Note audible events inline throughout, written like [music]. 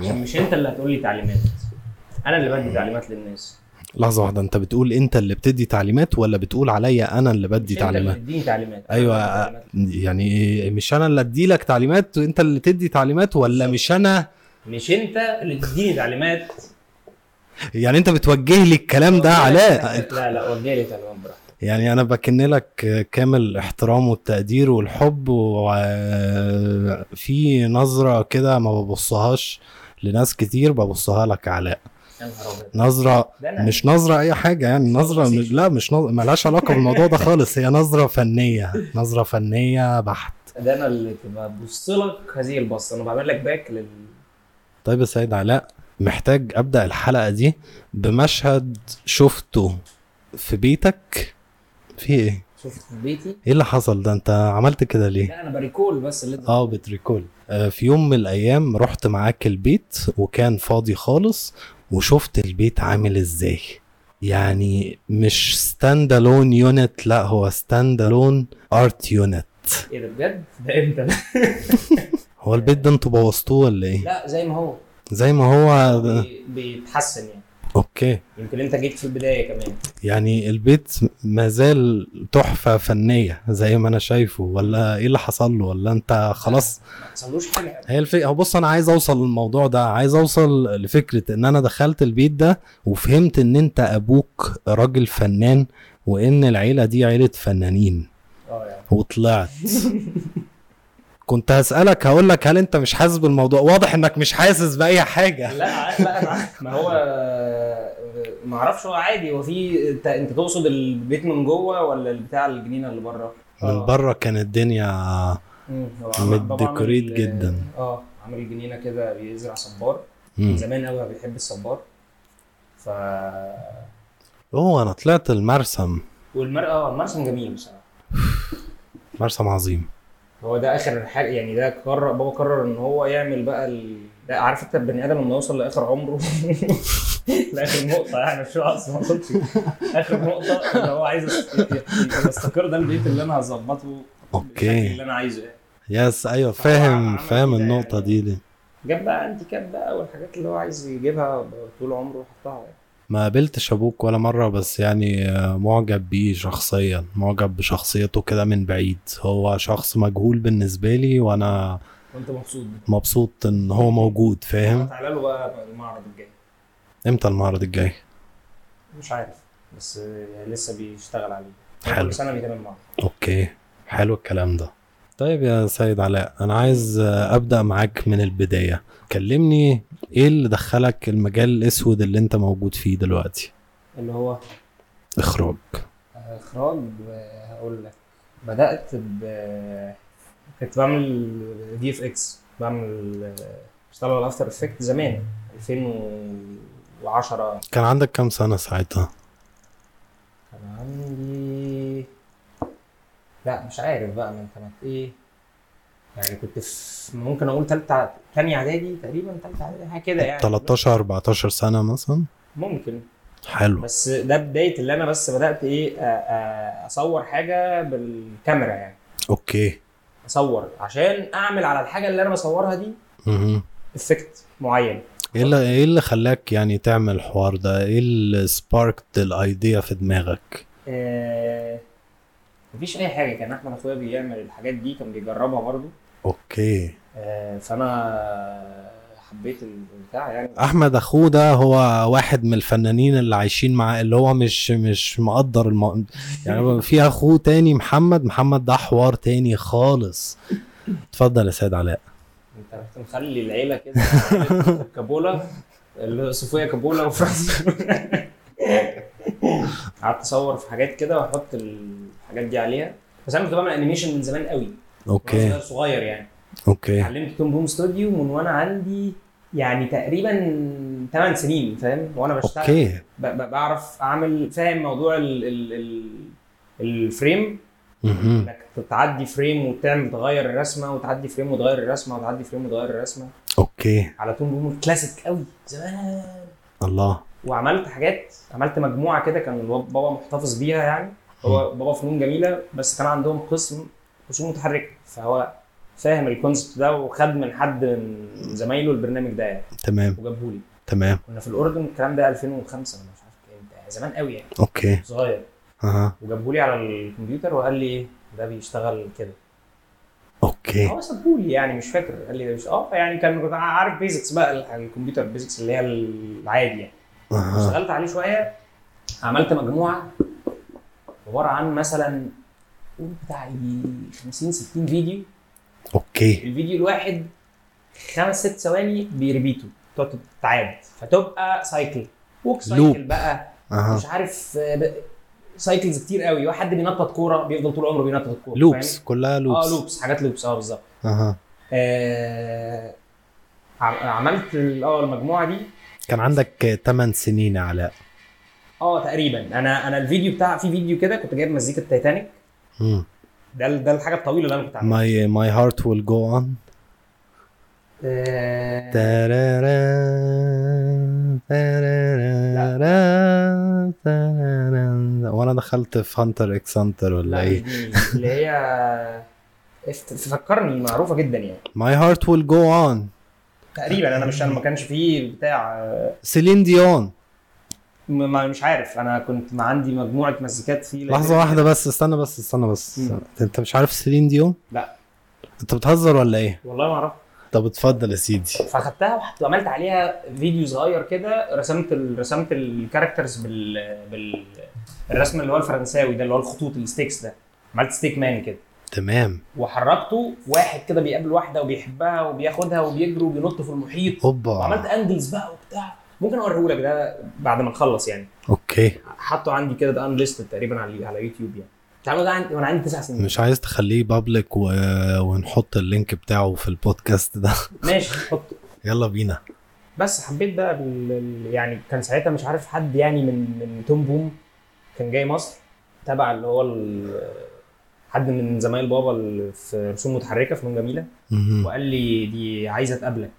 عشان مش انت اللي هتقول لي تعليمات. أنا اللي بدي تعليمات للناس. لحظة واحدة انت بتقول انت اللي بتدي تعليمات ولا بتقول عليا أنا اللي بدي مش انت اللي تعليمات؟ بتديني تعليمات. أنا أيوه تعليمات. يعني مش أنا اللي أدي لك تعليمات وانت اللي تدي تعليمات ولا مش أنا؟ مش انت اللي تديني تعليمات. يعني انت بتوجه لي الكلام ده علاء لا لا وجه لي تعليمات براحتك. يعني أنا بكن لك كامل الاحترام والتقدير والحب وفي نظرة كده ما ببصهاش. لناس كتير ببصها لك علاء أنا مش نظرة أي حاجة يعني نظرة مش لا مش نظرة ملهاش علاقة بالموضوع ده [laughs] خالص هي نظرة فنية نظرة فنية بحت. ده أنا اللي ببص لك هذه البصة أنا بعمل لك باك لل طيب يا سيد علاء محتاج أبدأ الحلقة دي بمشهد شفته في بيتك؟ في إيه؟ شفت في بيتي؟ إيه اللي حصل ده؟ أنت عملت كده ليه؟ لا أنا ب recall بس اللي آه بت recall. في يوم من الأيام رحت معاك البيت وكان فاضي خالص وشفت البيت عامل إزاي. يعني مش standalone unit لا هو standalone art unit إيه ده بجد؟ ده إمتى؟ هو البيت ده أنتوا بوظتوه ولا إيه؟ لا زي ما هو. زي ما هو. بي- بيتحسن يعني. okay. يمكن أنت جيت في البداية كمان. يعني البيت ما زال تحفة فنية زي ما أنا شايفه ولا إيه اللي حصل له؟ ولا أنت خلاص؟ ما حصلوش حاجة. هي الفكرة هو بص أنا عايز أوصل للموضوع ده عايز أوصل لفكرة إن أنا دخلت البيت ده وفهمت إن أنت أبوك راجل فنان وإن العيلة دي عيلة فنانين. آه يعني وطلعت. [laughs] كنت هسألك هقول لك هل أنت مش حاسس بالموضوع؟ واضح إنك مش حاسس بأي حاجة. لا لا عارف. [laughs] ما هو ما أعرفش هو عادي. هو في أنت تقصد البيت من جوه ولا البتاع الجنينة اللي بره؟ من بره كان الدنيا متديكوريت جدا. آه عامل جنينة كده بيزرع صبار. من زمان قوي بيحب الصبار. ف أوه أنا طلعت المرسم. والمرأة آه المرسم جميل بصراحة. مرسم عظيم. هو ده آخر حاجة يعني ده قرر بابا قرر إن هو يعمل بقى ال... ده عارف أنت البني آدم لما يوصل لآخر عمره؟ [laughs] لآخر نقطة يعني مش أصلا ما وصلش آخر نقطة اللي هو عايز يستقر ده البيت اللي أنا هظبطه okay. اللي أنا عايزه يعني. yes أيوه فاهم فاهم كده النقطة يعني. دي, دي جاب بقى انتيكات بقى والحاجات اللي هو عايز يجيبها طول عمره وحطها. يعني ما قابلتش أبوك ولا مرة بس يعني معجب بيه شخصيا معجب بشخصيته كده من بعيد. هو شخص مجهول بالنسبة لي وأنا وأنت مبسوط مبسوط إن هو موجود فاهم؟ تعالى له بقى المعرض الجاي. إمتى المعرض الجاي؟ مش عارف بس يعني لسه بيشتغل عليه. حلو. كل سنة بيتعمل معرض. أوكي حلو الكلام ده. طيب يا سيد علاء أنا عايز أبدأ معاك من البداية. كلمني إيه اللي دخلك المجال الأسود اللي أنت موجود فيه دلوقتي؟ اللي هو؟ إخراج. إخراج؟ هقول لك. بدأت ب كنت بعمل في FX بعمل بشتغل على After Effect زمان 2010 كان عندك كام سنة ساعتها؟ كان عندي لا مش عارف بقى من كانت إيه. يعني كنت في ممكن أقول تالتة تانية إعدادي تقريبا تالتة إعدادي حاجة كده يعني. 13 14 سنة مثلا؟ ممكن. حلو. بس ده بداية اللي أنا بس بدأت إيه أصور حاجة بالكاميرا يعني. okay. أصور عشان أعمل على الحاجة اللي أنا بصورها دي مهم. effect معين. إيه اللي إيه اللي خلاك يعني تعمل الحوار ده؟ إيه اللي sparked ال idea في دماغك؟ آه مفيش أي حاجة. كان أحمد أخويا بيعمل الحاجات دي كان بيجربها برضو okay. آه فأنا حبيت البتاع يعني. أحمد أخوه ده هو واحد من الفنانين اللي عايشين معاه اللي هو مش مش مقدر الم... يعني في أخوه تاني محمد محمد ده حوار تاني خالص. اتفضل يا سيد علاء. أنت رحت مخلي العيلة كده كوبولا صوفيا كوبولا وفرانسيس قعدت أصور في حاجات كده وأحط الحاجات دي عليها. بس أنا كنت بعمل animation من زمان قوي. okay. صغير- يعني. أوكي. اتعلمت Toon Boom Studio من وأنا عندي يعني تقريبا 8 سنين فاهم؟ وأنا بشتغل. okay. بعرف أعمل فاهم؟ موضوع ال ال ال ال frame. إنك تعدي frame وتعمل تغير الرسمة وتعدي frame وتغير الرسمة وتعدي frame وتغير الرسمة. okay. على Toon Boom classic قوي زمان. الله. وعملت حاجات عملت مجموعة كده كان بابا محتفظ بيها يعني. هو بابا فنون جميلة بس كان عندهم قسم رسوم متحركه فهو فاهم ال concept ده وخد من حد من زمايله البرنامج ده يعني. تمام. وجابه لي تمام. كنا في الأردن الكلام ده 2005 ولا مش عارف كام ده زمان قوي يعني. okay. صغير. أها. وجابه لي على الكمبيوتر وقال لي ده بيشتغل كده. okay. هو سابهولي يعني مش فاكر. قال لي ده مش آه يعني كان عارف basics بقى ال- الكمبيوتر basics اللي هي العادي يعني. اشتغلت عليه شوية عملت مجموعة عبارة عن مثلا قول بتاع يجي 50 60 فيديو. okay. الفيديو الواحد خمس ست ثواني بي repeat و تقعد تتعاد. فتبقى cycle walk cycle loop. بقى. أها. مش عارف cycles كتير قوي. واحد بينطط كورة بيفضل طول عمره بينطط الكوره loops فاهم؟ كلها loops آه loops حاجات loops آه بالظبط. أها. آه عم- عملت آه المجموعة دي. كان عندك 8 سنين يا علاء. آه تقريبا. أنا أنا الفيديو بتاع في فيديو كده كنت جايب مزيكا تايتانيك ده ده الحاجة الطويلة اللي أنا كنت عاملها. my my heart will go on آه، وأنا دخلت في Hunter x Hunter ولا لا إيه؟ اللي هي افت- فكرني معروفة جدا يعني. My Heart Will Go On تقريبا. أنا مش أنا ما كانش فيه بتاع آه، سيلين ديون م- ما مش عارف. أنا كنت عندي مجموعة مزيكات فيه لحظة واحدة بس استنى بس استنى بس. مم. أنت مش عارف سيلين ديون؟ لا. أنت بتهزر ولا إيه؟ والله ما اعرف طب اتفضل يا سيدي. فأخدتها وعملت عليها فيديو صغير كده رسمت ال... رسمت ال characters بال... بال الرسم اللي هو الفرنساوي ده اللي هو الخطوط ال sticks ده. عملت stick man كده. تمام. وحركته واحد كده بيقابل واحدة وبيحبها وبياخدها وبيجروا وبينطوا في المحيط. وعملت اوبا angles بقى وبتاع. ممكن اوريهولك ده بعد ما نخلص يعني. okay. حاطه عندي كده ده unlisted تقريبا على على يوتيوب يعني. تعالوا ده عندي وأنا عندي تسع سنين. مش عايز تخليه public و... ونحط ال link بتاعه في البودكاست ده. [laughs] ماشي حط. يلا بينا. بس حبيت بقى بال... ال- يعني كان ساعتها مش عارف حد يعني من من Toon Boom كان جاي مصر تبع اللي هو ال... حد من زمايل بابا اللي في رسوم متحركة فنون جميله. وقال لي دي عايزة تقابلك.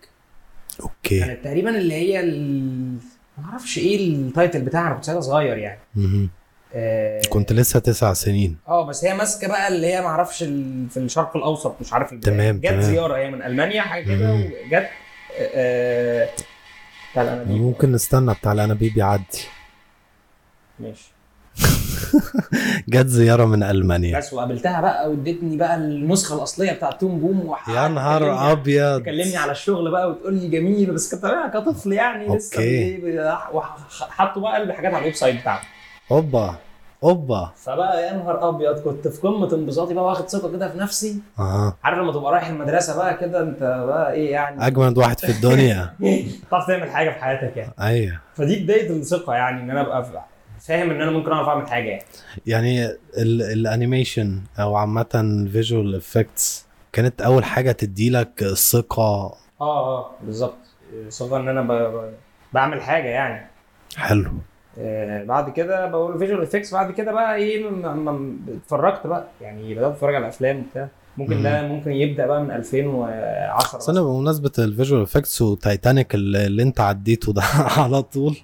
okay كانت تقريبا اللي هي ال... ما أعرفش إيه ال title بتاعها أنا كنت ساعتها صغير يعني. آه كنت لسه تسع سنين آه بس هي ماسكة بقى اللي هي ما أعرفش ال... في الشرق الأوسط مش عارف البلاد. تمام، جت تمام. زيارة هي من ألمانيا حاجة كده. وجت آه... بتاع الانابيب ممكن نستنى بتاع الأنابيب يعدي ماشي [laughs] جت زيارة من ألمانيا. بس وقابلتها بقى وادتني بقى النسخة الأصلية بتاعت Toon Boom يا نهار تكلمني- أبيض. تكلمني على الشغل بقى وتقول لي جميل بس كنت كطفل يعني لسه okay. بي- وح- حطوا بقى الحاجات على ال website بتاعه أوبا أوبا. فبقى يا نهار أبيض كنت في قمة انبساطي بقى واخد ثقة كده في نفسي. أها. عارف لما تبقى رايح المدرسة بقى كده أنت بقى إيه يعني؟ أجمد واحد في الدنيا. [laughs] تعرف تعمل حاجة في حياتك يعني. أيوه. فدي بداية الثقة يعني إن أنا أبقى فاهم إن أنا ممكن أعرف أعمل حاجة. يعني يعني ال- ال animation أو عامة visual effects كانت أول حاجة تديلك الثقه آه آه بالظبط. ثقة إن أنا ب... ب... بعمل حاجة يعني. حلو. آه، بعد كده بقول visual effects بعد كده بقى إيه اتفرجت بقى. يعني بدأت أتفرج على أفلام وبتاع. ممكن ده ممكن يبدأ بقى من 2010 بس أنا بمناسبة ال visual effects وتايتانيك اللي اللي أنت عديته ده [laughs] على طول.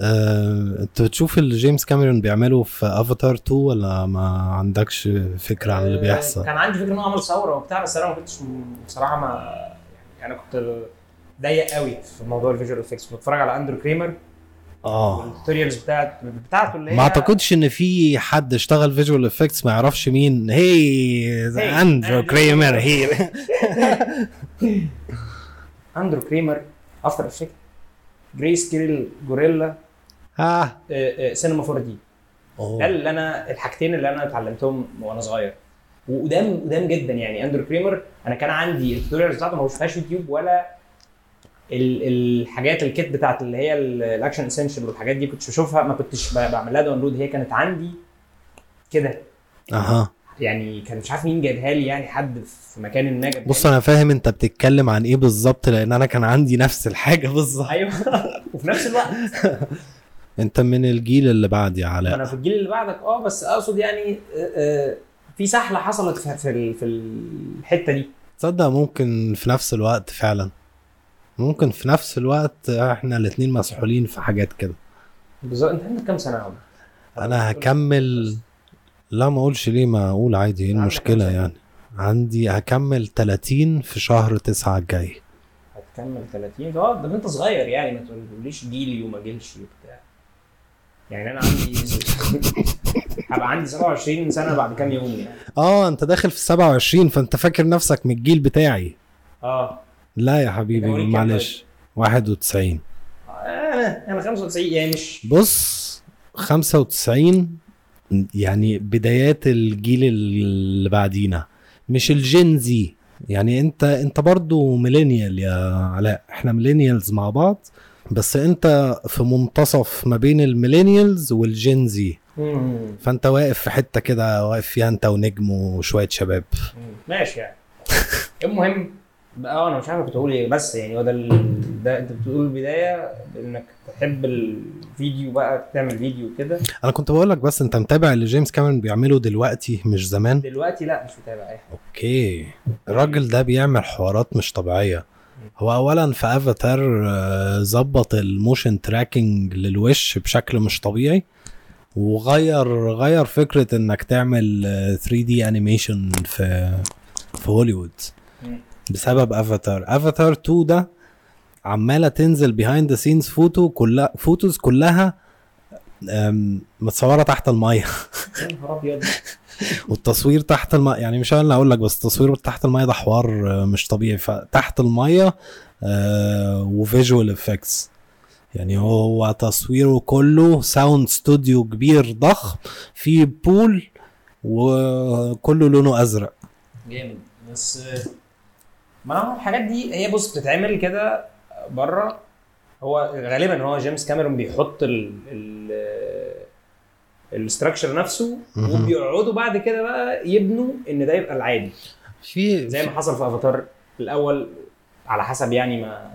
انت بتشوف اللي جيمس كاميرون بيعمله في افاتار 2 ولا ما عندكش فكرة عن اللي آه، بيحصل؟ كان عندي فكرة إن هو عمل ثورة وبتاع بس أنا ما كنتش بصراحة ما يعني أنا كنت ضيق قوي في موضوع ال visual effects. كنت بتفرج على أندرو كريمر. آه. وال tutorials بتاعت بتاعته اللي هي ما أعتقدش إن في حد اشتغل visual effects ما يعرفش مين. hey اندرو كريمر. here اندرو كريمر After Effects Greyscalegorilla آه سينما 4 D ده. اللي أنا الحاجتين اللي أنا اتعلمتهم وأنا صغير. وقدام قدام جدا يعني. أندرو كريمر أنا كان عندي ال tutorials بتاعته ما بشوفهاش يوتيوب ولا ال- الحاجات ال kit بتاعت اللي هي ال- ال Action Essentials والحاجات دي كنتش بشوفها ما كنتش ب- بعمل لها download هي كانت عندي كده. أها. يعني كان مش عارف مين جايبها لي يعني حد في مكان ما جابها بص. أنا فاهم أنت بتتكلم عن إيه بالظبط لأن أنا كان عندي نفس الحاجة [laughs] بالظبط. أيوه. وفي نفس الوقت. [laughs] أنت من الجيل اللي بعد يا علاء. أنا في الجيل اللي بعدك آه بس أقصد يعني آه، آه، في سحلة حصلت في في ال- في الحتة دي. تصدق ممكن في نفس الوقت فعلا. ممكن في نفس الوقت إحنا الاتنين مسحولين في حاجات كده. بالظبط. أنت عندك كام سنة يا عمر؟ أنا هكمل لا ما اقولش ليه ما أقول عادي إيه المشكلة؟ يعني؟ عندي هكمل 30 في شهر 9 الجاي. هتكمل 30 آه ده انت صغير يعني ما تقوليش جيلي وما جيلش وبتاع. يعني أنا عندي [laughs] هبقى عندي 27 سنة بعد كام يوم يعني. آه انت داخل في 27 فانت فاكر نفسك من الجيل بتاعي. آه. لا يا حبيبي معلش. 91 أنا أنا 95 يعني مش بص 95 يعني بدايات الجيل اللي بعدينا مش ال Gen Z. يعني انت انت برضو millennial يا علاء. إحنا millennials مع بعض بس انت في منتصف ما بين ال millennials وال Gen Z. مم. فانت واقف في حتة كده واقف فيها انت ونجم وشوية شباب. ماشي يعني. [laughs] المهم آه أنا مش عارف كنت أقول إيه بس يعني هو ده ال... ده أنت بتقول البداية إنك تحب الفيديو بقى تعمل فيديو كده أنا كنت بقول لك بس أنت متابع اللي جيمس كاميرون بيعمله دلوقتي مش زمان؟ دلوقتي لا مش متابع أي حاجة. okay. الراجل ده بيعمل حوارات مش طبيعية. هو اولا في افاتار آه، ظبط ال motion tracking للوش بشكل مش طبيعي وغير غير فكرة إنك تعمل 3 D animation في في هوليوود. بسبب افاتار افاتار 2 ده عمالة تنزل behind the scenes photo كلها photos كلها متصورة تحت المية. يا نهار أبيض. [laughs] والتصوير تحت الماء يعني مش أنا اللي هقول لك بس التصوير تحت الماء ده حوار آه، مش طبيعي. فتحت المايه و visual effects يعني هو هو تصويره كله sound studio كبير ضخم فيه pool وكله لونه أزرق. جامد. بس ما هو الحاجات دي هي بص بتتعمل كده بره. هو غالبا هو جيمس كاميرون بيحط ال ال ال structure نفسه. وبيقعدوا بعد كده بقى يبنوا إن ده يبقى العادي. في زي ما حصل في افاتار الأول على حسب يعني ما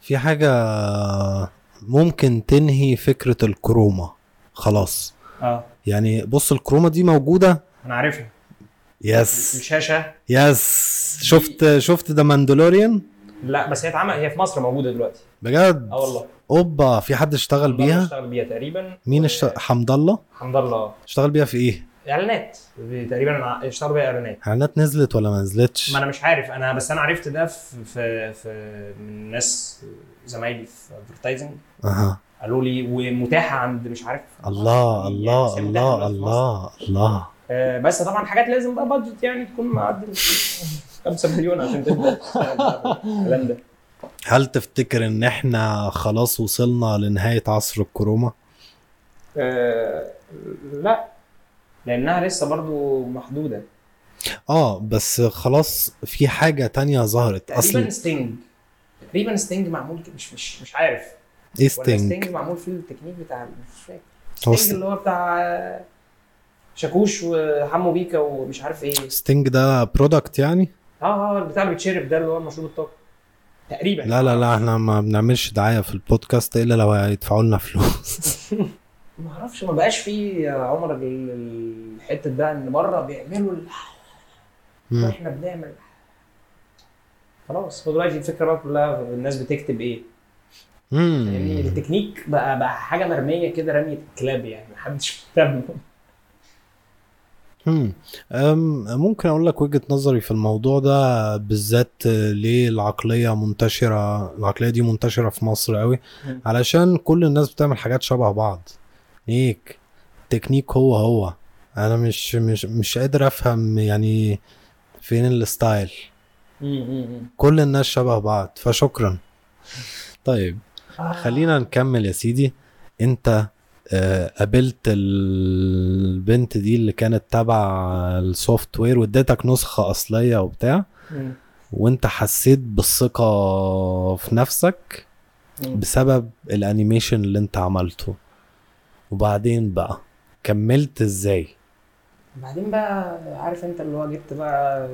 في حاجة ممكن تنهي فكرة ال chroma. خلاص. آه. يعني بص ال chroma دي موجودة أنا عارفها. yes الشاشه yes شفت شفت The Mandalorian لا بس هي اتعمل هي في مصر موجودة دلوقتي. بجد؟ آه والله. أوبا في حد اشتغل الله بيها؟ اشتغل بيها تقريبا. مين و- اشتغل حمد الله؟ حمد الله. اشتغل بيها في إيه؟ إعلانات. تقريبا اشتغلوا بيها إعلانات. إعلانات نزلت ولا ما نزلتش؟ ما أنا مش عارف. أنا بس أنا عرفت ده في في, في من ناس زمايلي في advertising أها. قالوا لي ومتاحة عند مش عارف. الله الله الله. الله الله. آه، بس طبعا حاجات لازم بقى budget يعني تكون معدي 5 مليون عشان تبدأ الكلام ده. هل تفتكر إن إحنا خلاص وصلنا لنهاية عصر ال chroma آه، لا لأنها لسه برضو محدودة. آه بس خلاص في حاجة تانية ظهرت. تقريبا أصل ستينج تقريبا ستينج معمول مش مش مش عارف. إيه ستينج ستينج معمول فيه التكنيك بتاع مش فاكر. ستينج اللي هو بتاع آه، شاكوش وحمو بيكا ومش عارف إيه. ستينج ده product يعني؟ آه آه البتاع اللي بيتشرب ده اللي هو المشروب الطاقه تقريبا. لا لا لا إحنا ما بنعملش دعاية في البودكاست إلا لو هيدفعوا لنا فلوس. [laughs] ما أعرفش ما بقاش فيه يا عمر ال- ال- الحتة بقى إن بره بيعملوا. وإحنا بنعمل. خلاص هو دلوقتي الفكرة بقى كلها الناس بتكتب إيه. يعني مم. التكنيك بقى بقى حاجة مرميه كده رمية الكلاب يعني محدش مهتم ممكن أقول لك وجهة نظري في الموضوع ده بالذات ليه العقلية منتشرة العقلية دي منتشرة في مصر قوي. علشان كل الناس بتعمل حاجات شبه بعض. هيك التكنيك هو هو. أنا مش مش مش قادر أفهم يعني فين ال style. كل الناس شبه بعض. فشكرا. طيب خلينا نكمل يا سيدي. أنت قابلت البنت دي اللي كانت تبع ال software واديتك نسخة أصلية وبتاع. وانت حسيت بالثقة في نفسك. بسبب ال animation اللي انت عملته وبعدين بقى كملت إزاي بعدين بقى عارف انت اللي هو جبت بقى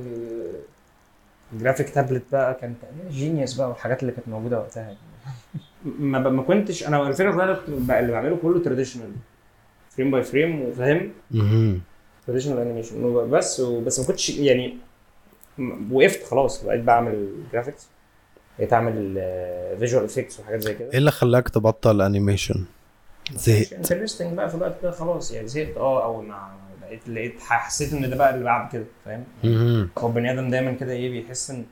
graphic tablet بقى كان Genius بقى والحاجات اللي كانت موجودة وقتها ما ب- ما كنتش أنا بقى اللي بعمله كله traditional frame by frame وفاهم. traditional animation بس بس ما كنتش يعني وقفت خلاص بقيت بعمل graphics بقيت أعمل visual effects وحاجات زي كده. إيه اللي خلاك تبطل animation زهقت. interesting بقى في الوقت ده خلاص يعني زهقت آه أو ما لقيت لقيت حسيت إن ده بقى اللي بعد كده فاهم. هو البني آدم دايما كده إيه بيحس إن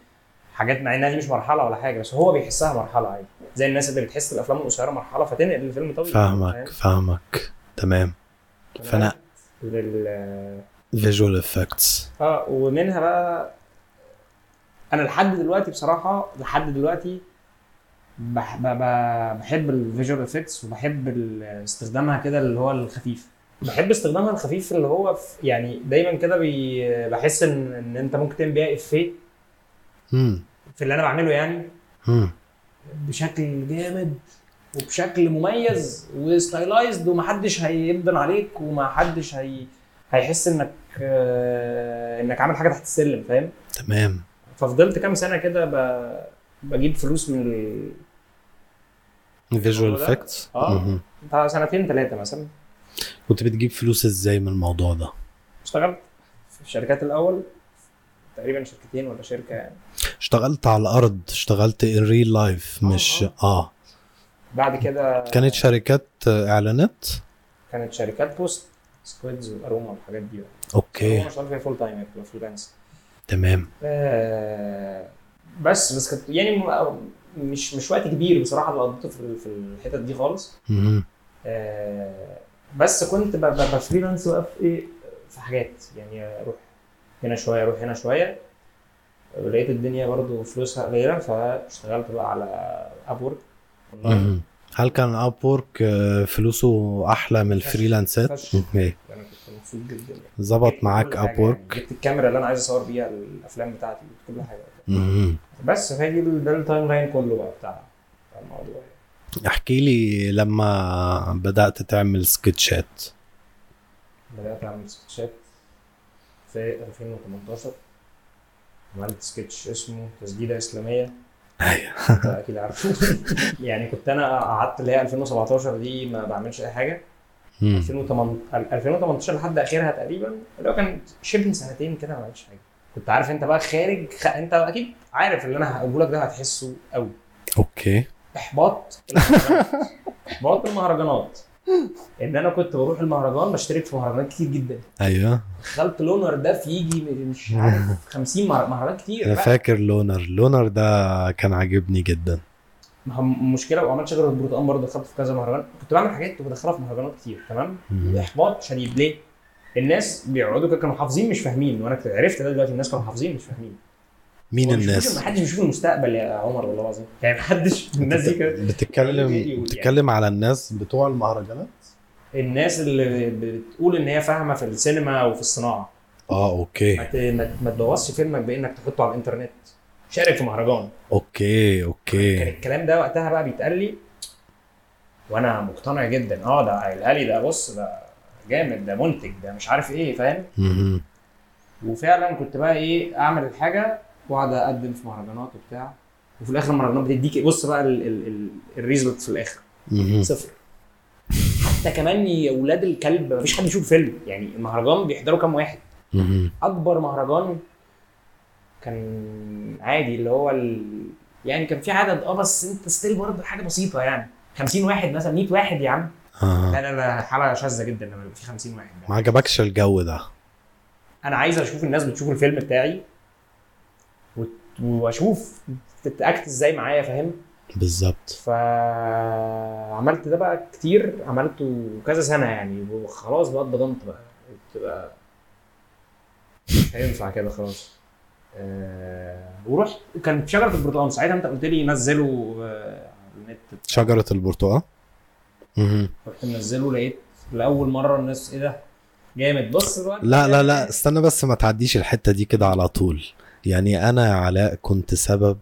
حاجات مع انها دي مش مرحلة ولا حاجة بس هو بيحسها مرحلة عادي. زي الناس اللي بتحس الأفلام القصيرة مرحلة فتنقل الفيلم طويل. فاهمك فاهمك. تمام. فأنا- لل... visual effects آه ومنها بقى أنا لحد دلوقتي بصراحة لحد دلوقتي بح... ب... ب... بحب ال visual effects وبحب استخدامها كده اللي هو الخفيف. بحب استخدامها الخفيف اللي هو في يعني دايما كده بي... بحس ان إن أنت ممكن تعمل بيها إفيه في اللي أنا بعمله يعني. بشكل جامد وبشكل مميز و stylized ومحدش هيبدن عليك ومحدش هي هيحس إنك آه، إنك عامل حاجة تحت السلم فاهم؟ تمام. ففضلت كام سنة كده ب... بجيب فلوس من ال... visual الموضوع ده؟ effects آه. بتاع سنتين ثلاثة مثلا. كنت بتجيب فلوس إزاي من الموضوع ده؟ اشتغلت في الشركات الأول تقريبا شركتين ولا شركة يعني. اشتغلت على الأرض اشتغلت in real life آه، مش آه. آه. بعد كده كانت شركات آه، إعلانات؟ كانت شركات post Squids وأروما والحاجات دي. أوكي. اشتغلت فيها full time freelance تمام. آه، بس بس كانت يعني م- مش مش وقت كبير بصراحة اللي قضيته في في الحتت دي خالص. آه، بس كنت ب freelance بقى في إيه؟ في حاجات. يعني أروح هنا شوية أروح هنا شوية. لقيت الدنيا برضو فلوسها قليلة فاشتغلت بقى على Upwork. هل كان Upwork فلوسه أحلى من ال freelanceات؟ فشخ. [laughs] أوكي أنا كنت مبسوط جدا ظبط معاك Upwork يعني. جبت الكاميرا اللي أنا عايز أصور بيها الأفلام بتاعتي كل حاجة. بس فهي ده ال timeline كله بقى بتاع الموضوع احكي لي لما بدأت تعمل sketchات بدأت أعمل سكتشات في 2018 عملت سكتش اسمه تسديده إسلامية. أيوه. أكيد عارفه. [laughs] يعني كنت أنا قعدت اللي هي 2017 دي ما بعملش أي حاجة. مم. 2018 2018 لحد أخرها تقريبا اللي هو كان شبه سنتين كده ما عملتش حاجة. كنت عارف أنت بقى خارج خ... أنت أكيد عارف اللي أنا هقوله لك ده هتحسه قوي أوكي. إحباط [laughs] إحباط المهرجانات. ان أنا كنت بروح المهرجان بشترك في مهرجانات كتير جدا. أيوه. دخلت لونر ده في يجي مش [laughs] عارف 50 مهر- مهرجان كتير أنا. فاكر لونر. لونر ده كان عاجبني جدا. ما هو مشكلة وعملت شجره البرتقال برضه دخلت في كذا مهرجان. كنت بعمل حاجات وبدخلها في مهرجانات كتير تمام. إحباط شديد. ليه؟ الناس بيقعدوا كانوا حافظين مش فاهمين. وأنا عرفت ده دلوقتي الناس كانوا حافظين مش فاهمين. مين الناس؟ ما حدش بيشوف المستقبل يا عمر والله العظيم يعني ما حدش الناس دي كده بتتكلم يعني. بتتكلم على الناس بتوع المهرجانات؟ الناس اللي بتقول إن هي فاهمة في السينما وفي الصناعة آه okay ما ما تبوظش فيلمك بإنك تحطه على الإنترنت شارك في مهرجان okay كان أوكي الكلام ده وقتها بقى بيتقال لي وأنا مقتنع جدا آه ده قايلها لي ده بص ده جامد ده منتج ده مش عارف إيه فاهم. وفعلا كنت بقى إيه أعمل الحاجة واقعد اقدم في مهرجانات وبتاع. وفي الآخر المهرجانات بتديك بص بقى ال result في الآخر. صفر. حتى كمان يا ولاد الكلب مفيش حد يشوف فيلم يعني المهرجان بيحضروا كام واحد. أكبر مهرجان كان عادي اللي هو ال... يعني كان في عدد آه بس أنت still برضه حاجة بسيطة يعني. 50 واحد مثلا 100 واحد يا عم. آه. لا لا لا حالة شاذة جدا لما يبقى في 50 واحد. ما عجبكش الجو ده. أنا عايز أشوف الناس بتشوف الفيلم بتاعي. واشوف تتاكت إزاي معايا فاهم؟ بالظبط. فعملت ده بقى كتير عملته كذا سنة يعني وخلاص بقى اتبضنت بقى. تبقى مش هينفع كده خلاص. آه ورحت كان شجرة البرتقال ساعتها انت قلت لي نزله آه على النت شجرة البرتقال. رحت منزله لقيت لأول مرة الناس إيه ده؟ جامد. بص الوقت لا لا لا استنى بس ما تعديش الحتة دي كده على طول. يعني أنا يا علاء كنت سبب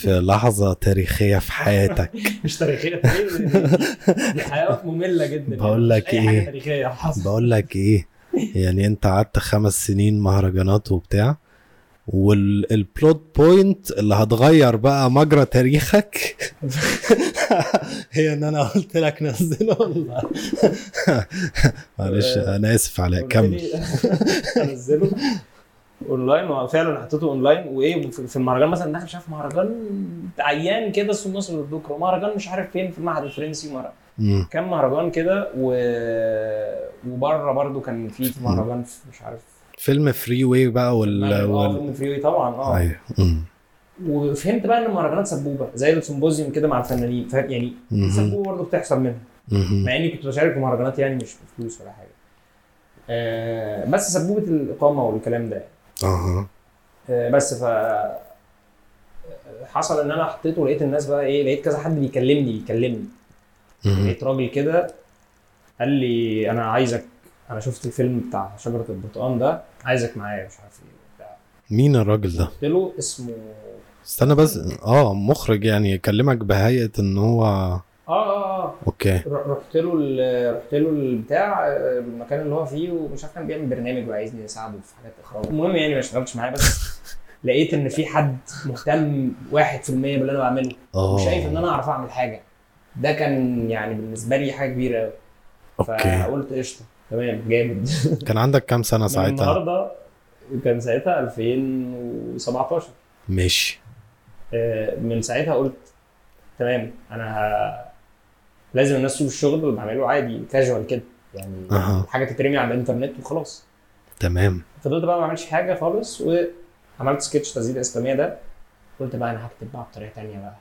في لحظة تاريخية في حياتك. [laughs] مش تاريخية دي- حياه مملة جدا بقول لك؟ تاريخية حصل. بقول لك إيه يعني أنت قعدت خمس سنين مهرجانات وبتاع وال plot point اللي هتغير بقى مجرى تاريخك [laughs] هي إن أنا قلت لك نزله. والله [laughs] معلش أنا آسف على كمل. لي أنزله. اونلاين وفعلا حطيته اونلاين. وايه في المهرجان مثلا داخل مش عارف مهرجان عيان كده اسمه مصر للذكرى مهرجان مش عارف فين في المعهد الفرنسي مهرجان. كان مهرجان كده و... وبره برضو كان في مهرجان في مش عارف. FilmFreeway بقى وال, وال... فيلم free طبعا آه. أيوه. وفهمت بقى إن المهرجانات سبوبة زي ال symposium كده مع الفنانين فاهم؟ يعني. سبوبة برضه بتحصل منها. مع إني كنت بشارك في مهرجانات يعني مش بفلوس ولا حاجة. آه بس سبوبة الإقامة والكلام ده. أها آه بس ف حصل إن أنا حطيته ولقيت الناس بقى إيه لقيت كذا حد بيكلمني بيكلمني. لقيت راجل كده قال لي أنا عايزك أنا شفت الفيلم بتاع شجرة البرتقال ده عايزك معايا مش عارف إيه وبتاع مين الراجل ده؟ قلت له اسمه استنى بس آه مخرج يعني يكلمك بهيئة إن هو آه آه آه. أوكي. رحت له رحت له البتاع آه، المكان اللي هو فيه ومش عارف كان بيعمل برنامج وعايزني اساعده في حاجات إخراج. المهم يعني ما اشتغلتش معاه بس لقيت إن في حد مهتم 1% باللي أنا بعمله آه. وشايف إن أنا أعرف أعمل حاجة. ده كان يعني بالنسبة لي حاجة كبيرة قوي أوكي. فقلت قشطة تمام جامد. [laughs] كان عندك كام من ساعتها؟ النهارده كان ساعتها 2017 ماشي. آه، من ساعتها قلت تمام أنا ه... لازم الناس تشوف الشغل اللي بعمله عادي كاجوال كده يعني أها. حاجة تترمي على الإنترنت وخلاص تمام فضلت بقى ما اعملش حاجة خالص وعملت سكتش تسجيل الاسلاميه ده قلت بقى أنا هكتب بقى بطريقة تانية بقى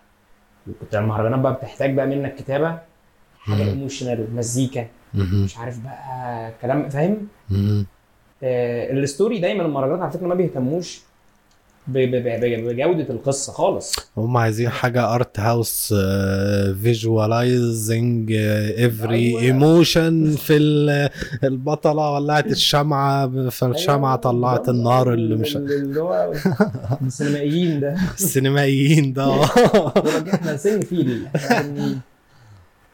وكنت المهرجانات بقى بتحتاج بقى منك كتابة حاجة. emotional مزيكا. مش عارف بقى كلام فاهم. آه ال story دايما المهرجانات على فكرة ما بيهتموش بجودة القصة خالص. هم عايزين حاجة art house visualizing every. emotion في ال- البطلة ولعت الشمعة فالشمعة أيوة، طلعت. النار اللي مش ال- اللي هو السينمائيين ده. السينمائيين ده. [laughs] لك إحنا سن فيل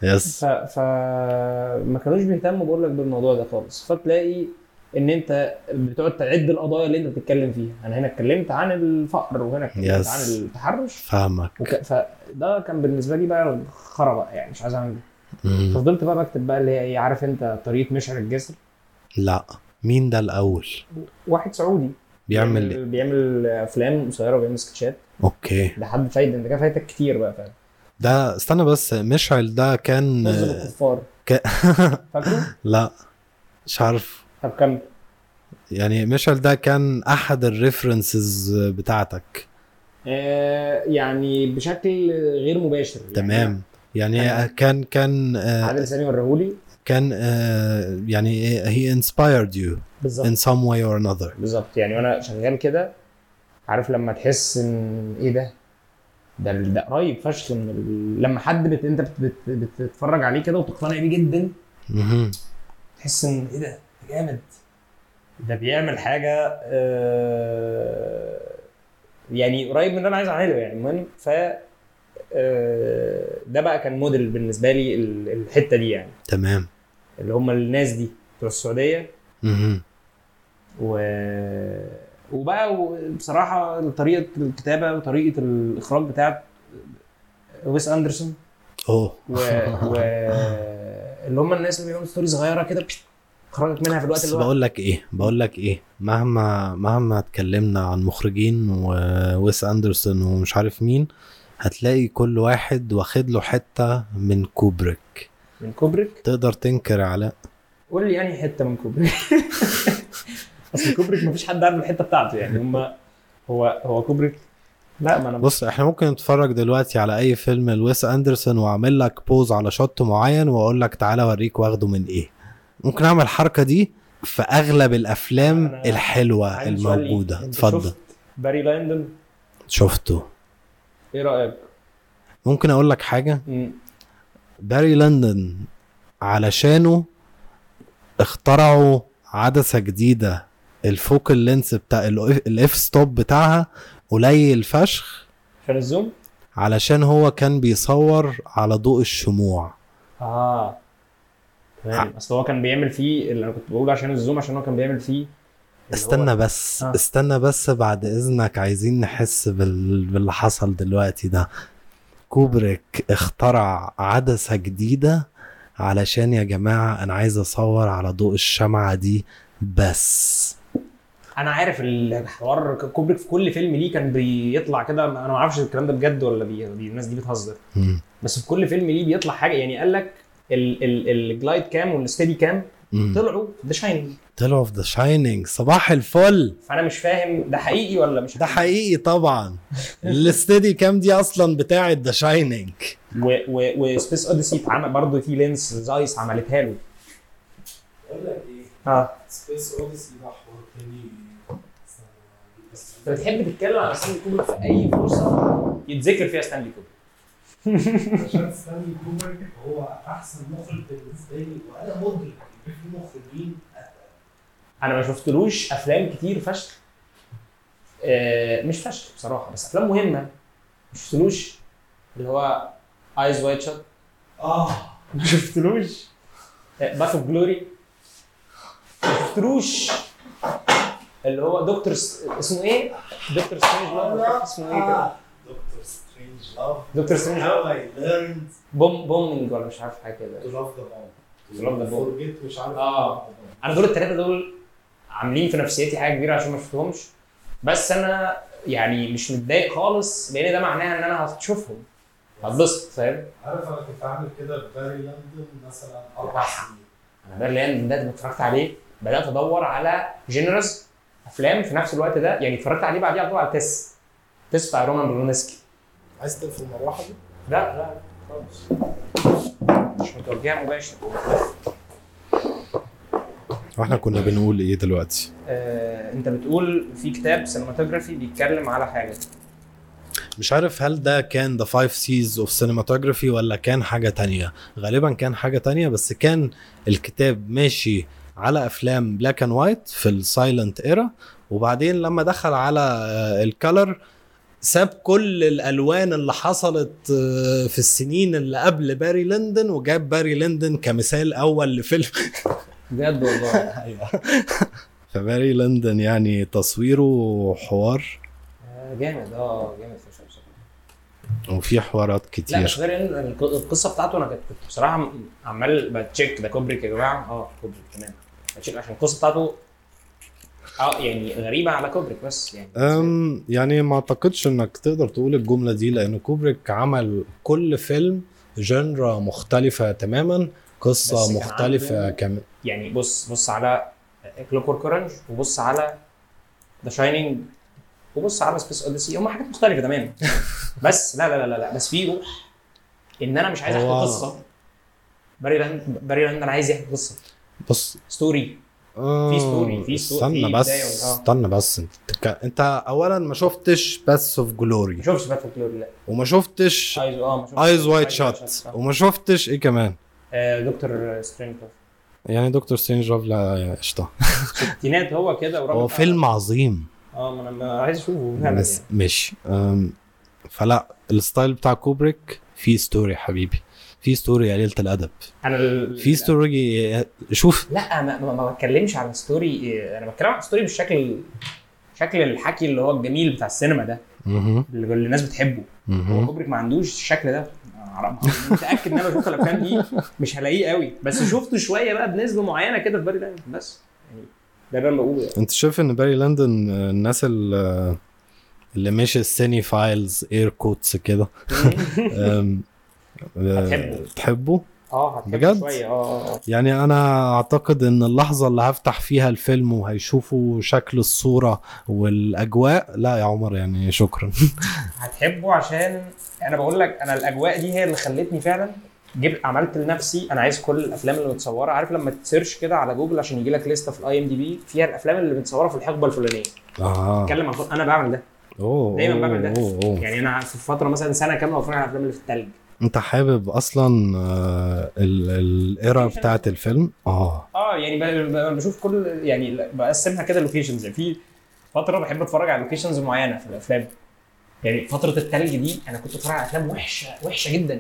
يس ف ف ما كانوش بيهتموا بقول لك بالموضوع ده خالص. فتلاقي إن أنت بتقعد تعد القضايا اللي أنت بتتكلم فيها. أنا هنا اتكلمت عن الفقر وهنا اتكلمت Yes. عن التحرش. فاهمك. وك... فده كان بالنسبة لي بقى خرا بقى يعني مش عايز أعمل. ففضلت بقى بكتب بقى اللي هي إيه عارف أنت طريقة مشعل الجسر؟ لا. مين ده الأول؟ واحد سعودي. بيعمل إيه؟ بيعمل أفلام قصيرة وبيعمل سكتشات. okay. ده حد فايده انت كده فايتك كتير بقى فاهم ده استنى بس مشعل ده كان نظم الكفار. ك... [laughs] فاكره؟ لا. مش عارف. طب كمل. يعني مشعل ده كان أحد ال references بتاعتك. آه يعني بشكل غير مباشر يعني. تمام. يعني أنا- كان كان آه، عادل سامي وريهولي كان آه، يعني he inspired you بالظبط. in some way or another. بالظبط. يعني وأنا شغال كده عارف لما تحس إن إيه ده؟ ده ده قريب فشخ من ال... لما حد بت... أنت بت... بت... بتتفرج عليه كده وتقتنع بيه جدا. تحس إن إيه ده؟ جامد. ده بيعمل حاجة آه... يعني قريب من اللي أنا عايز أعمله يعني المهم ف آه... ده بقى كان موديل بالنسبة لي ال- الحتة دي يعني. تمام. اللي هم الناس دي بتوع السعودية. مهم. و... وبقى بصراحه طريقة الكتابة وطريقة الإخراج بتاعت ويس أندرسون. أوه. و... و... اللي هم الناس اللي بيعملوا story صغيرة كده بشت، خرجت منها في الوقت اللي بقول لك إيه بقول لك إيه مهما مهما اتكلمنا عن مخرجين وويس أندرسون ومش عارف مين هتلاقي كل واحد واخد له حتة من كوبريك. من كوبريك؟ تقدر تنكر على قول لي أنهي حتة من كوبريك. [laughs] أصل كوبريك مفيش حد عارف الحتة بتاعته يعني هم هو هو كوبريك؟ لا ما أنا بص إحنا ممكن نتفرج دلوقتي على أي فيلم لويس أندرسون وأعمل لك pause على shot معين وأقول لك تعالى أوريك واخده من إيه. ممكن أعمل الحركة دي في أغلب الأفلام الحلوة. الموجودة اتفضل شفت باري ليندون شفته إيه رأيك؟ ممكن أقول لك حاجة مم. باري ليندون علشانه اخترعوا عدسة جديدة ال focal lens بتاع ال f-stop بتاعها قليل فشخ عشان ال zoom؟ علشان هو كان بيصور على ضوء الشموع آه تمام. أصل هو كان بيعمل فيه اللي أنا كنت بقول عشان ال zoom عشان هو كان بيعمل فيه استنى هو- بس آه. استنى بس بعد إذنك عايزين نحس بال... باللي حصل دلوقتي ده. كوبريك اخترع عدسة جديدة علشان يا جماعة أنا عايز أصور على ضوء الشمعة دي بس. أنا عارف الحوار كوبريك في كل فيلم ليه كان بيطلع كده. أنا ما أعرفش الكلام ده بجد ولا بي... الناس دي بتهزر. بس في كل فيلم ليه بيطلع حاجة يعني قال لك ال Glidecam وال Steadicam. طلعوا The Shining طلعوا في The Shining صباح الفل. فأنا مش فاهم ده حقيقي ولا مش ده حقيقي؟ طبعا. [laughs] ال Steadicam دي أصلا بتاعة The Shining و... و... و Space Odyssey اتعمل برضه في lens زايس عملتها له. بقول لك إيه آه. Space Odyssey ده حوار تاني. بس أنت بتحب تتكلم على ستانلي كوبريك في أي فرصة يتذكر فيها ستانلي كوبريك عشان ستانلي كوبريك هو أحسن مخرج بالنسبة لي وأنا مدرك إن في مخرجين أنا ما شفتلوش أفلام كتير فشخ. آه مش فشخ بصراحة بس أفلام مهمة. ما شفتلوش اللي هو Eyes Wide Shut آه. ما شفتلوش. Paths of Glory ما شفتلوش. اللي هو دكتور س... اسمه إيه؟ Doctor Strangelove اسمه إيه كده؟ Doctor Strangelove love how I learned bomb bombing ولا مش عارف حاجة كده to love the To love the bomb. forget مش عارف آه. أنا دول الثلاثه دول عاملين في نفسيتي حاجة كبيرة عشان ما شفتهمش. بس أنا يعني مش متضايق خالص لأن ده معناها إن أنا هشوفهم هتبسط فاهم؟ عارف أنا كنت عامل كده في باري ليندون مثلا أربع سنين. أنا بيرلين ده اتفرجت عليه. بدأت أدور على genres أفلام في نفس الوقت ده. يعني اتفرجت عليه بعديها على طول على تيس. تيس بتاع رومان بولانسكي عايز تقفل المروحه دي؟ لا لا خالص. مش متوجهة مباشر. وإحنا كنا بنقول إيه دلوقتي؟ آه، أنت بتقول في كتاب cinematography بيتكلم على حاجة. مش عارف هل ده كان The Five C's of Cinematography ولا كان حاجة تانية. غالبا كان حاجة تانية بس كان الكتاب ماشي على أفلام black and white في ال silent era وبعدين لما دخل على ال color ساب كل الألوان اللي حصلت آه، في السنين اللي قبل Barry Lyndon وجاب Barry Lyndon كمثال أول لفيلم. [laughs] بجد والله. أيوه. ف Barry Lyndon يعني تصويره حوار آه، جامد. آه جامد وفي حوارات لا كتير مش غير ان الق- القصة بتاعته أنا كنت بصراحة عمال ب check ده كوبريك يا جماعة. آه كوبريك تمام. ب check عشان القصة بتاعته آه يعني غريبة على كوبريك بس يعني. أم يعني ما أعتقدش إنك تقدر تقول الجملة دي لأن كوبريك عمل كل فيلم genre مختلفة تماما قصة مختلفة عنده- كم. يعني بص بص على Clockwork Orange وبص على The Shining وبص على Space Odyssey هم حاجات مختلفة تماما. [laughs] بس لا لا لا لا بس في روح إن أنا مش عايز أحكي قصة. Barry Lyndon Barry Lyndon أنا عايز يحكي قصة. بص. story آه، story- في ستو- استنى في بس آه. استنى بس. انت انت اولا ما شفتش Paths of Glory ما شفتش Paths of Glory لا. وما شفتش Eyes آه ما Eyes Wide آه. وما شفتش إيه كمان؟ آه، Dr. Strange يعني Dr. Strange لا قشطة. ستينات هو كده هو فيلم عظيم. آه ما أنا ما عايز أشوفه بس يعني. ماشي. فلا ال style بتاع كوبريك فيه story حبيبي. في story يا قليل الأدب. أنا ال- في story شوف. لا ما, ما, ما بتكلمش على story أنا بتكلم على story بالشكل شكل الحكي اللي هو الجميل بتاع السينما ده. اللي الناس بتحبه. هو. كوبريك ما عندوش الشكل ده. متأكد إن أنا شفت الأفلام دي مش هلاقيه قوي. بس شفته شوية بقى بنسبة معينة كده في Barry Lyndon بس يعني ده اللي أنا بقوله يعني. أنت شايف إن Barry Lyndon آه، الناس اللي ماشي ال cinephiles air quotes كده. [laughs] هتحبه. تحبه؟ آه بجد؟ شوية. آه آه يعني أنا أعتقد إن اللحظة اللي هفتح فيها الفيلم وهيشوفوا شكل الصورة والأجواء لا يا عمر يعني شكرا. [laughs] هتحبه عشان أنا بقول لك أنا الأجواء دي هي اللي خلتني فعلا جبت عملت لنفسي أنا عايز كل الأفلام اللي متصورة. عارف لما ت search كده على جوجل عشان يجي لك لسته في ال IMDb فيها الأفلام اللي متصورة في الحقبة الفلانية. آه. أتكلم عن أنا بعمل ده. أوه دايما بعمل ده. أوه، أوه. يعني أنا في فترة مثلا سنة كاملة بتفرج على الافلام اللي في الثلج انت حابب أصلا آه، ال- ال era بتاعت الفيلم؟ آه. آه يعني بشوف كل يعني بقسمها كده locations يعني في فترة بحب أتفرج على locations معينة في الأفلام. يعني فترة التلج دي أنا كنت اتفرج على أفلام وحشة وحشة جدا.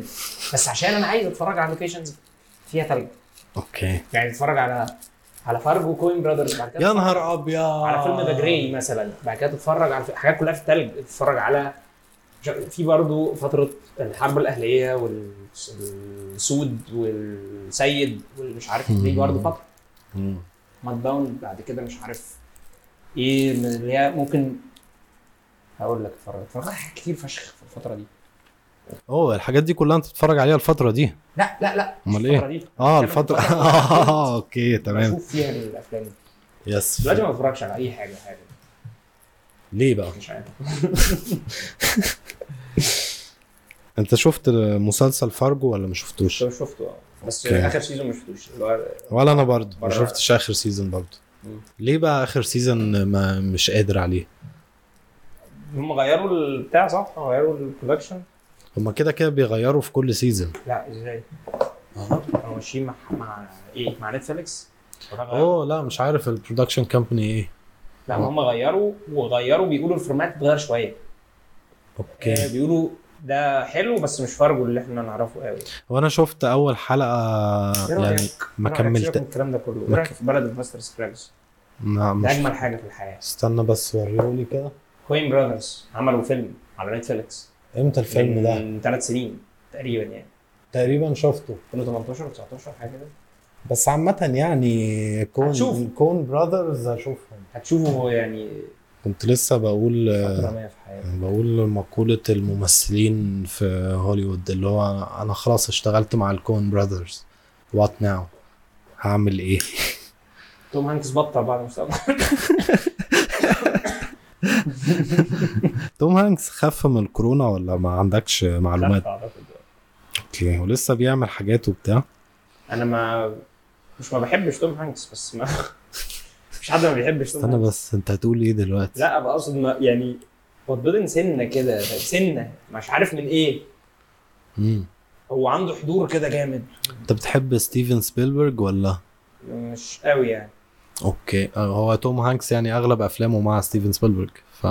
بس عشان أنا عايز أتفرج على locations فيها تلج. okay. يعني تتفرج على على Fargo Coen Brothers بعد كده يا نهار أبيض. على فيلم The Grey مثلا. بعد كده تتفرج على حاجات كلها في التلج. تتفرج على في برضه فترة الحرب الأهلية والسود والسيد والمش عارف دي برضه فتره. Mudbound بعد كده مش عارف إيه اللي هي ممكن هقول لك اتفرج اتفرج كتير فشخ في الفترة دي. أوه الحاجات دي كلها أنت بتتفرج عليها الفترة دي؟ لا لا لا إيه؟ دي. آه الفترة [laughs] آه okay تمام. بشوف فيها الأفلام. دي. yes. دلوقتي ما بتفرجش على أي حاجة حاجة. ليه بقى؟ مش عارف. [laughs] انت شفت مسلسل فارجو ولا ما شفتوش؟ شفته؟ آه بس okay. آخر season ما شفتوش. ولا أنا برضه ما شفتش آخر season برضه. ليه بقى آخر season ما مش قادر عليه؟ هم غيروا البتاع صح؟ غيروا ال production هما كده كده بيغيروا في كل season لا إزاي؟ كانوا ماشيين مع مع إيه؟ مع Netflix؟ أوه لا مش عارف ال production company إيه. لا هم غيروا وغيروا بيقولوا ال format اتغير شوية. آه، okay بيقولوا ده حلو بس مش فارجو اللي إحنا نعرفه قوي. وأنا شفت اول حلقة إيه؟ يعني ما رأيك؟ سيبك كملت من الكلام ده كله. ما إيه رأيك في Ballad of Buster Scruggs؟ ما ده أجمل حاجة في الحياة. استنى بس وريهولي كده. Coen Brothers عملوا فيلم على Netflix. إمتى الفيلم ده؟ من ثلاث سنين تقريبا يعني. تقريبا شفته. 2018 19 حاجة كده. بس عامة يعني Coen هتشوف. Coen Brothers هشوفهم. هتشوفوا يعني كنت لسه بقول بقول مقولة الممثلين في هوليوود اللي هو أنا خلاص اشتغلت مع ال Coen Brothers. what now هعمل إيه؟ [laughs] توم هانكس بطل بعد مستقبل. [laughs] توم هانكس خف من الكورونا ولا ما عندكش معلومات؟ okay ولسه بيعمل حاجات وبتاع؟ أنا ما مش ما بحبش توم هانكس بس ما [laughs] مش حد ما بيحبش استنى بس انت هتقول إيه دلوقتي؟ لا أبقى أقصد ما يعني بتبضن سنة كده سنة مش عارف من إيه مم. هو عنده حضور كده جامد انت بتحب ستيفن سبيلبرج ولا؟ مش قوي يعني okay آه، هو توم هانكس يعني أغلب أفلامه مع ستيفن سبيلبرج ف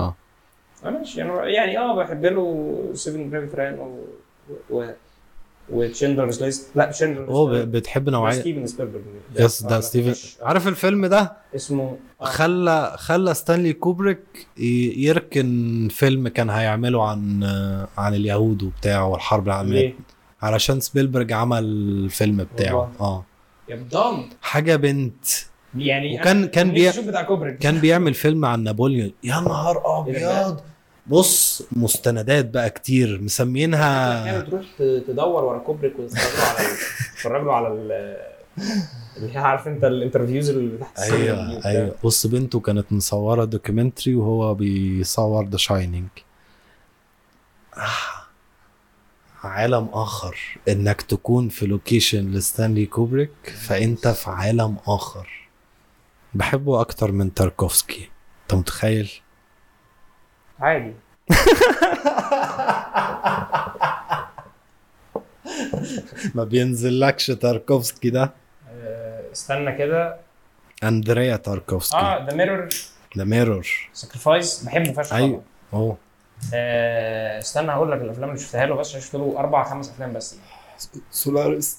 أنا مش يعني يعني آه بحب له Saving Private Ryan و و و Schindler's List لا Schindler's هو بتحب نوعية. ستيفن سبيلبرج yes ده آه، ستيفن. عارف الفيلم ده؟ اسمه آه. خلى خلى ستانلي كوبريك يركن فيلم كان هيعمله عن عن اليهود وبتاع والحرب العالمية. ليه؟ علشان سبيلبرج عمل الفيلم بتاعه. والله. آه. يا بدام حاجة بنت. يعني وكان- كان بتاع كوبريك. كان بيعمل فيلم عن نابليون يا نهار إيه؟ أبيض! بص مستندات بقى كتير مسمينها أحيانا تروح تدور ورا كوبريك وتتفرجوا على تتفرجوا على ال- اللي عارف انت ال interviews اللي تحت أيوه. أيوه. بص بنته كانت مصورة documentary وهو بيصور The Shining عالم آخر. إنك تكون في location لستانلي كوبريك فأنت في عالم آخر. بحبه أكتر من تاركوفسكي. أنت متخيل؟ عادي. ما بينزلكش تاركوفسكي ده؟ آه، استنى كده. أندريا تاركوفسكي. آه The Mirror The Mirror Sacrifice بحبه فشخ أيوه. آه، استنى هقول لك الأفلام اللي شفتها له بس شفت له أربع خمس أفلام بس. Solaris.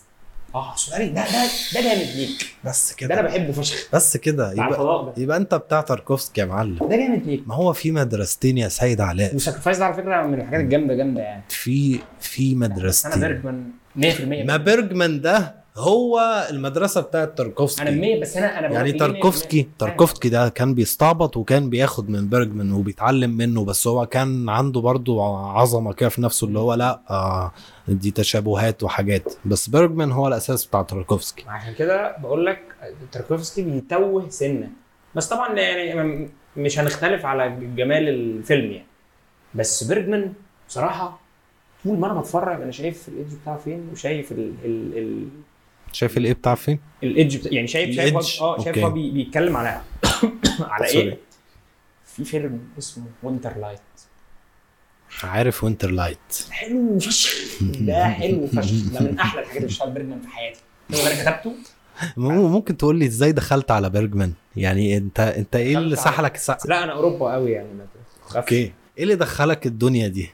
آه Solaris ده ده ده جامد ليك. بس ده أنا كده بحبه فشخ. بس كده يبقى يبقى انت بتاع تاركوفسكي يا معلم. ده جامد ليك. ما هو في مدرستين يا سيد علاء. و Sacrifice ده على فكرة من الحاجات الجامدة جامدة يعني. في في أنا مدرستين بيرجمان 100% ما بيرجمان ده هو المدرسة بتاعت أنا تاركوفسكي 100 بس أنا أنا يعني لك ليه 100%. تاركوفسكي تاركوفسكي ده كان بيستعبط وكان بياخد من بيرجمان وبيتعلم منه بس هو كان عنده برضو عظمة كده في نفسه اللي هو لأ آه دي تشابهات وحاجات. بس بيرجمان هو الأساس بتاع تاركوفسكي عشان كده بقول لك تاركوفسكي بيتوه سنة. بس طبعا يعني مش هنختلف على جمال الفيلم يعني. بس بيرجمان بصراحة طول ما أنا بتفرج أنا شايف ال edge بتاعه فين وشايف ال ال ال شايف الايه بتاع فين؟ ال edge بتاع يعني شايف شايف؟ هو- آه شايف. هو بي- بيتكلم على [coughs] على. إيه في فيلم اسمه Winter Light عارف Winter Light حلو فشخ [laughs] ده حلو فشخ ده من أحلى الحاجات اللي اشتغل بيرجمان في حياتي هو أنا كتبته ممكن تقول لي إزاي دخلت على بيرجمان؟ يعني انت أنت إيه اللي سحلك السقف؟ لا أنا أوروبا قوي يعني ما. okay إيه اللي دخلك الدنيا دي؟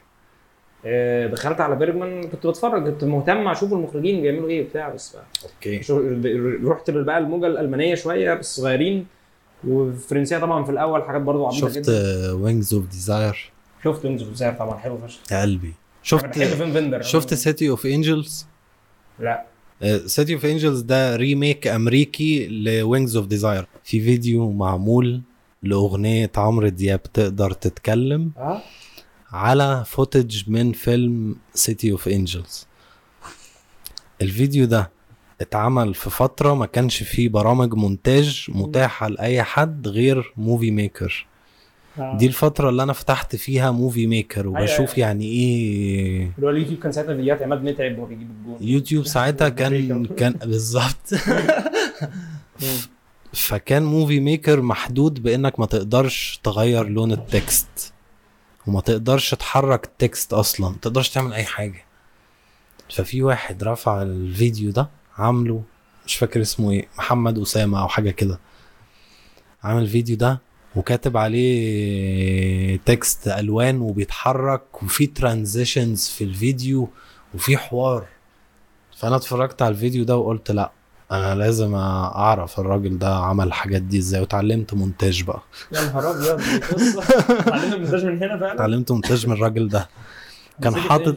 آه، دخلت على بيرجمان كنت بتفرج كنت مهتم أشوف المخرجين بيعملوا إيه وبتاع بس بقى. okay. شو- رحت بقى الموجة الألمانية شوية بس صغيرين. والفرنسيه طبعا في الأول حاجات برضو عبيطة شفت Wings of Desire شفت Wings of طبعا حلو فشخ. يا قلبي. شفت شفت City of Angels لا. City of Angels ده remake أمريكي ل Wings of Desire في فيديو معمول لأغنية عمرو دياب تقدر تتكلم. آه. على footage من فيلم City of Angels الفيديو ده اتعمل في فترة ما كانش فيه برامج مونتاج متاحة لأي حد غير Movie Maker دي الفترة اللي أنا فتحت فيها Movie Maker وبشوف أيوة. يعني إيه. اللي هو اليوتيوب كان ساعتها فيديوهات عماد متعب وهو بيجيب الجون. يوتيوب ساعتها [laughs] كان كان [laughs] بالظبط. [laughs] فكان Movie Maker محدود بإنك ما تقدرش تغير لون ال text. وما تقدرش تحرك ال text أصلا ما تقدرش تعمل أي حاجة. ففي واحد رفع الفيديو ده عامله مش فاكر اسمه إيه محمد أسامة أو حاجة كده. عامل الفيديو ده وكاتب عليه text ألوان وبيتحرك وفي transitions في الفيديو وفي حوار. فأنا اتفرجت على الفيديو ده وقلت لأ أنا لازم أعرف الراجل ده عمل الحاجات دي إزاي وتعلمت مونتاج بقى. يا نهار أبيض [laughs] اتعلمنا المونتاج من هنا فعلا؟ اتعلمت مونتاج من الراجل ده. كان حاطط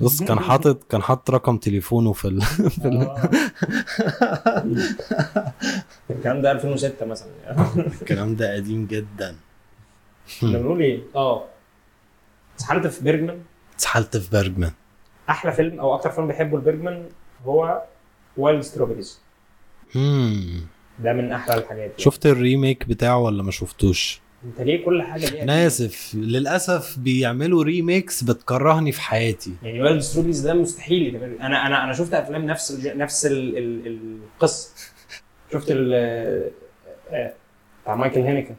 بص كان حاطط كان حاطط رقم تليفونه في ال... [laughs] في ال... آه. الكلام ده 2006 مثلا. الكلام ده قديم جدا. كنا بنقول إيه؟ آه. اتسحلت في بيرجمان؟ اتسحلت في بيرجمان. أحلى فيلم أو أكتر فيلم بحبه لبيرجمان هو Wild Strawberries مم. ده من أحلى الحاجات يعني. شفت ال remake بتاعه ولا ما شفتوش؟ أنت ليه كل حاجة ليها أنا اسف للأسف بيعملوا remakes بتكرهني في حياتي. يعني وايلد ستروبريز ده مستحيل أنا أنا أنا شفت أفلام نفس ال نفس ال ال القصة. شفت ال آه، بتاع مايكل هينيكا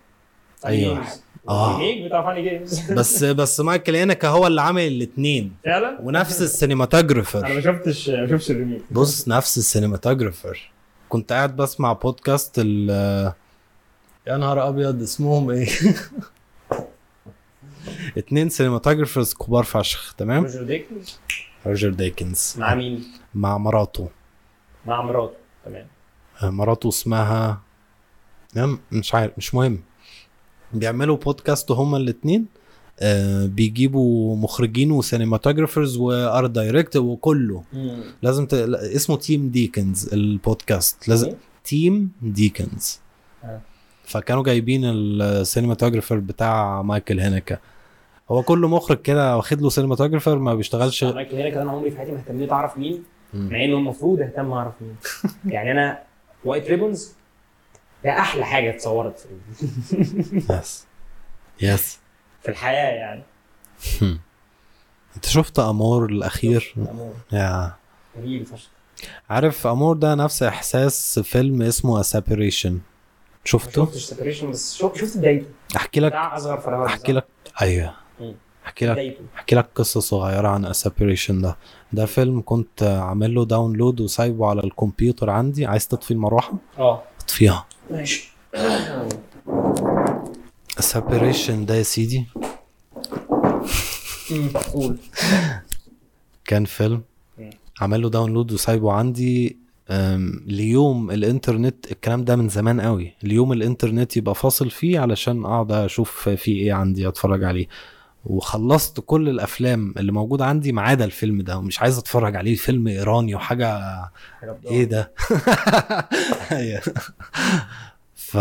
أيوة. آه. ال remake بتاع Funny Games. [laughs] بس بس مايكل هانيكي هو اللي عامل الاثنين فعلا؟ ونفس أنا ما ال cinematographer شفتش ما شفتش ال remake. بص نفس ال cinematographer. كنت قاعد بسمع بودكاست ال يا نهار أبيض اسمهم إيه؟ [laughs] اتنين cinematographers كبار فشخ تمام؟ روجر ديكنز. روجر ديكنز. مع مين؟ مع مراته. مع مراته تمام. مراته اسمها مش عارف مش مهم. بيعملوا بودكاست هما الاتنين؟ آه بيجيبوا مخرجين و cinematographers و art direct وكله. لازم ت... اسمه Team Deakins ال podcast. لازم Team Deakins آه. فكانوا جايبين ال cinematographer بتاع مايكل هانيكي هو كل مخرج كده واخد له cinematographer ما بيشتغلش. مايكل هينيكا أنا عمري في حياتي ما اهتميت أعرف مين مم. مع إنه المفروض أهتم أعرف مين. [laughs] يعني أنا White Ribbon ده أحلى حاجة اتصورت في yes yes في الحياة يعني. انت شفت Amour الأخير؟ Amour. يا. جميل فشخ. عارف Amour ده نفس إحساس فيلم اسمه Separation شفته؟ شفتش Separation بس شفت بدايته. أحكي لك أصغر فراغ أحكي لك أيوه. أحكي لك أحكي لك قصة صغيرة عن Separation ده. ده فيلم كنت عامل له download وسايبه على الكمبيوتر عندي. عايز تطفي المروحة؟ آه. اطفيها. ماشي. Separation ده يا سيدي. قول كان فيلم مم. عامل له download وسايبه عندي ليوم الإنترنت الكلام ده من زمان قوي اليوم الإنترنت يبقى فاصل فيه علشان أقعد أشوف فيه إيه عندي أتفرج عليه وخلصت كل الأفلام اللي موجودة عندي ما عدا الفيلم ده ومش عايز أتفرج عليه فيلم إيراني وحاجة. إيه ده. [laughs] ف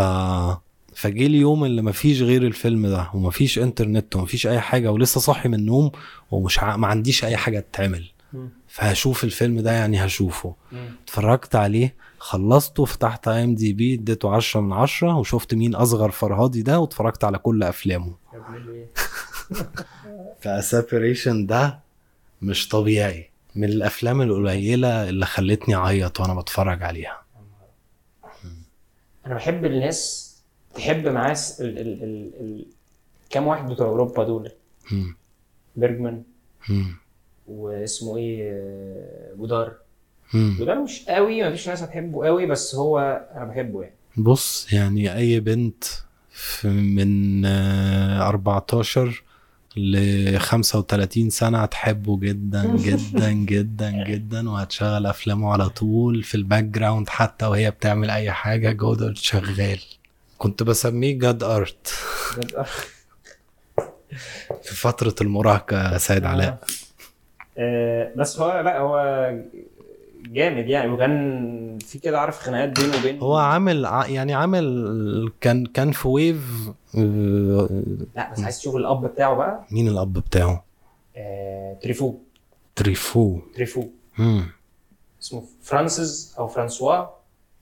فجه اليوم اللي مفيش غير الفيلم ده ومفيش انترنت ومفيش أي حاجة ولسه صاحي من النوم ومش ع... ما عنديش أي حاجة تتعمل. فهشوف الفيلم ده يعني هشوفه. اتفرجت عليه خلصته فتحت IMDb اديته 10 من 10 وشفت مين أصغر فرهادي ده واتفرجت على كل أفلامه. [laughs] فسيبريشن ده مش طبيعي. من الأفلام القليلة اللي خلتني أعيط وأنا بتفرج عليها. أنا بحب الناس تحب معاه ال ال ال ال كام واحد بتوع أوروبا دول. بيرجمان. واسمه إيه آه، جودار. جودار مش قوي مفيش ناس هتحبه قوي بس هو أنا بحبه يعني بص يعني أي بنت من آه، 14 ل 35 سنة هتحبه جدا [laughs] جدا جدا جدا وهتشغل أفلامه على طول في ال background حتى وهي بتعمل أي حاجة جودار شغال كنت بسميه God art [laughs] في فترة المراهقة يا سيد علاء. آه، بس هو لا هو جامد يعني وكان في كده عارف خناقات بينه وبين هو عامل يعني عامل كان كان في wave آه، لا بس عايز تشوف الأب بتاعه بقى؟ مين الأب بتاعه؟ آه... تريفو. تريفو. تريفو. مم. اسمه فرانسيس أو فرانسوا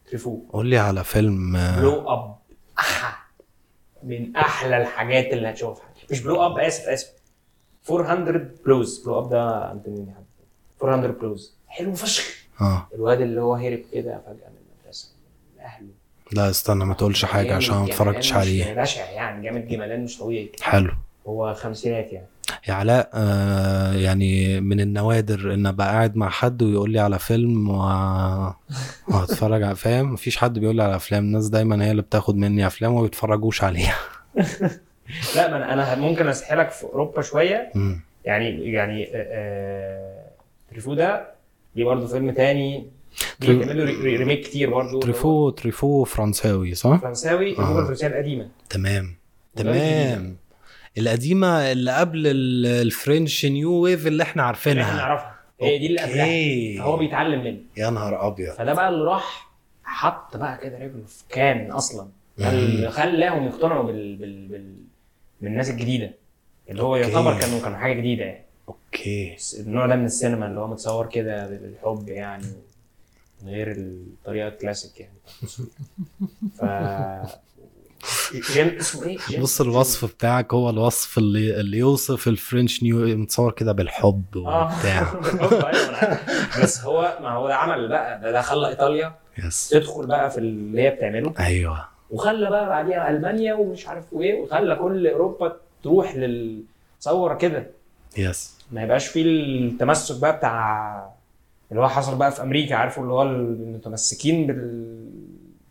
تريفو. قول لي على فيلم آه، Blow Up أحا. من أحلى الحاجات اللي هتشوفها. مش Blow Up آسف آسف. 400 Blows Blow Up ده انتوني 400 Blows حلو فشخ. آه. الواد اللي هو هرب كده فجأة من المدرسة. من أهله. لا استنى ما تقولش حاجة عشان ما اتفرجتش عليه. بشع يعني. جامد جمالان مش طبيعي. حلو. هو خمسينات يعني. يا علاء آه يعني من النوادر إن أبقى قاعد مع حد ويقول لي على فيلم و... [laughs] وهتفرج على فاهم مفيش حد بيقول لي على أفلام الناس دايما هي اللي بتاخد مني أفلام وما بيتفرجوش عليها [laughs] لا ما أنا ممكن أسحلك في أوروبا شوية. يعني يعني آه، آه، تريفو ده ليه برضه فيلم تاني بيعملوا re- re- remake كتير برضه تريفو تريفو فرنساوي صح؟ فرنساوي. اللغة الفرنسيه القديمة تمام. تمام القديمة اللي قبل ال- الفرنش نيو ويف اللي إحنا اللي إحنا عارفينها نعرفها. هي دي اللي قبلها. أوكي. فهو بيتعلم منه يا نهار أبيض. فده بقى اللي راح حط بقى كده رجله في كان أصلا. اللي خلاهم يقتنعوا بال... بال... بال... بالناس الجديدة. اللي هو يعتبر كانوا كانوا حاجة جديدة يعني. أوكي. النوع ده من السينما اللي هو متصور كده بالحب يعني من غير الطريقة الكلاسيك يعني. [laughs] ف جيم اسمه إيه؟ جيم- بص الوصف بتاعك هو الوصف اللي اللي يوصف ال French New متصور كده بالحب آه. وبتاع. [laughs] أيوة،. بس هو ما هو ده عمل بقى ده, ده خلى إيطاليا. yes. تدخل بقى في اللي هي بتعمله. أيوه. وخلى بقى بعديها ألمانيا ومش عارف إيه وخلى كل أوروبا تروح لل تصور كده. يس. ما يبقاش فيه التمسك بقى بتاع اللي هو حصل بقى في أمريكا عارفه؟ اللي هو المتمسكين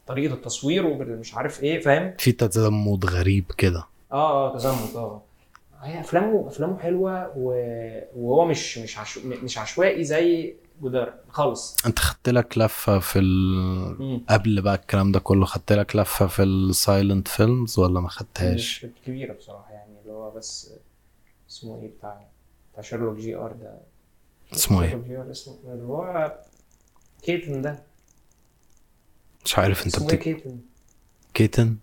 بطريقه التصوير وبالمش عارف إيه فاهم؟ في تزمت غريب كده. آه آه تزمت آه. هي أفلامه أفلامه حلوة و- وهو مش مش عشو مش عشوائي زي جودار خالص. أنت خدت لك لفة في ال... قبل بقى الكلام ده كله خدت لك لفة في ال silent films ولا ما خدتهاش؟ كبيرة بصراحة يعني اللي هو بس اسمه إيه بتاع بتاع Sherlock Jr. ده. اسمه إيه؟ Jr. اسمه اللي هو كيتن ده. مش عارف انت اسمه بت... كيتن. كيتن؟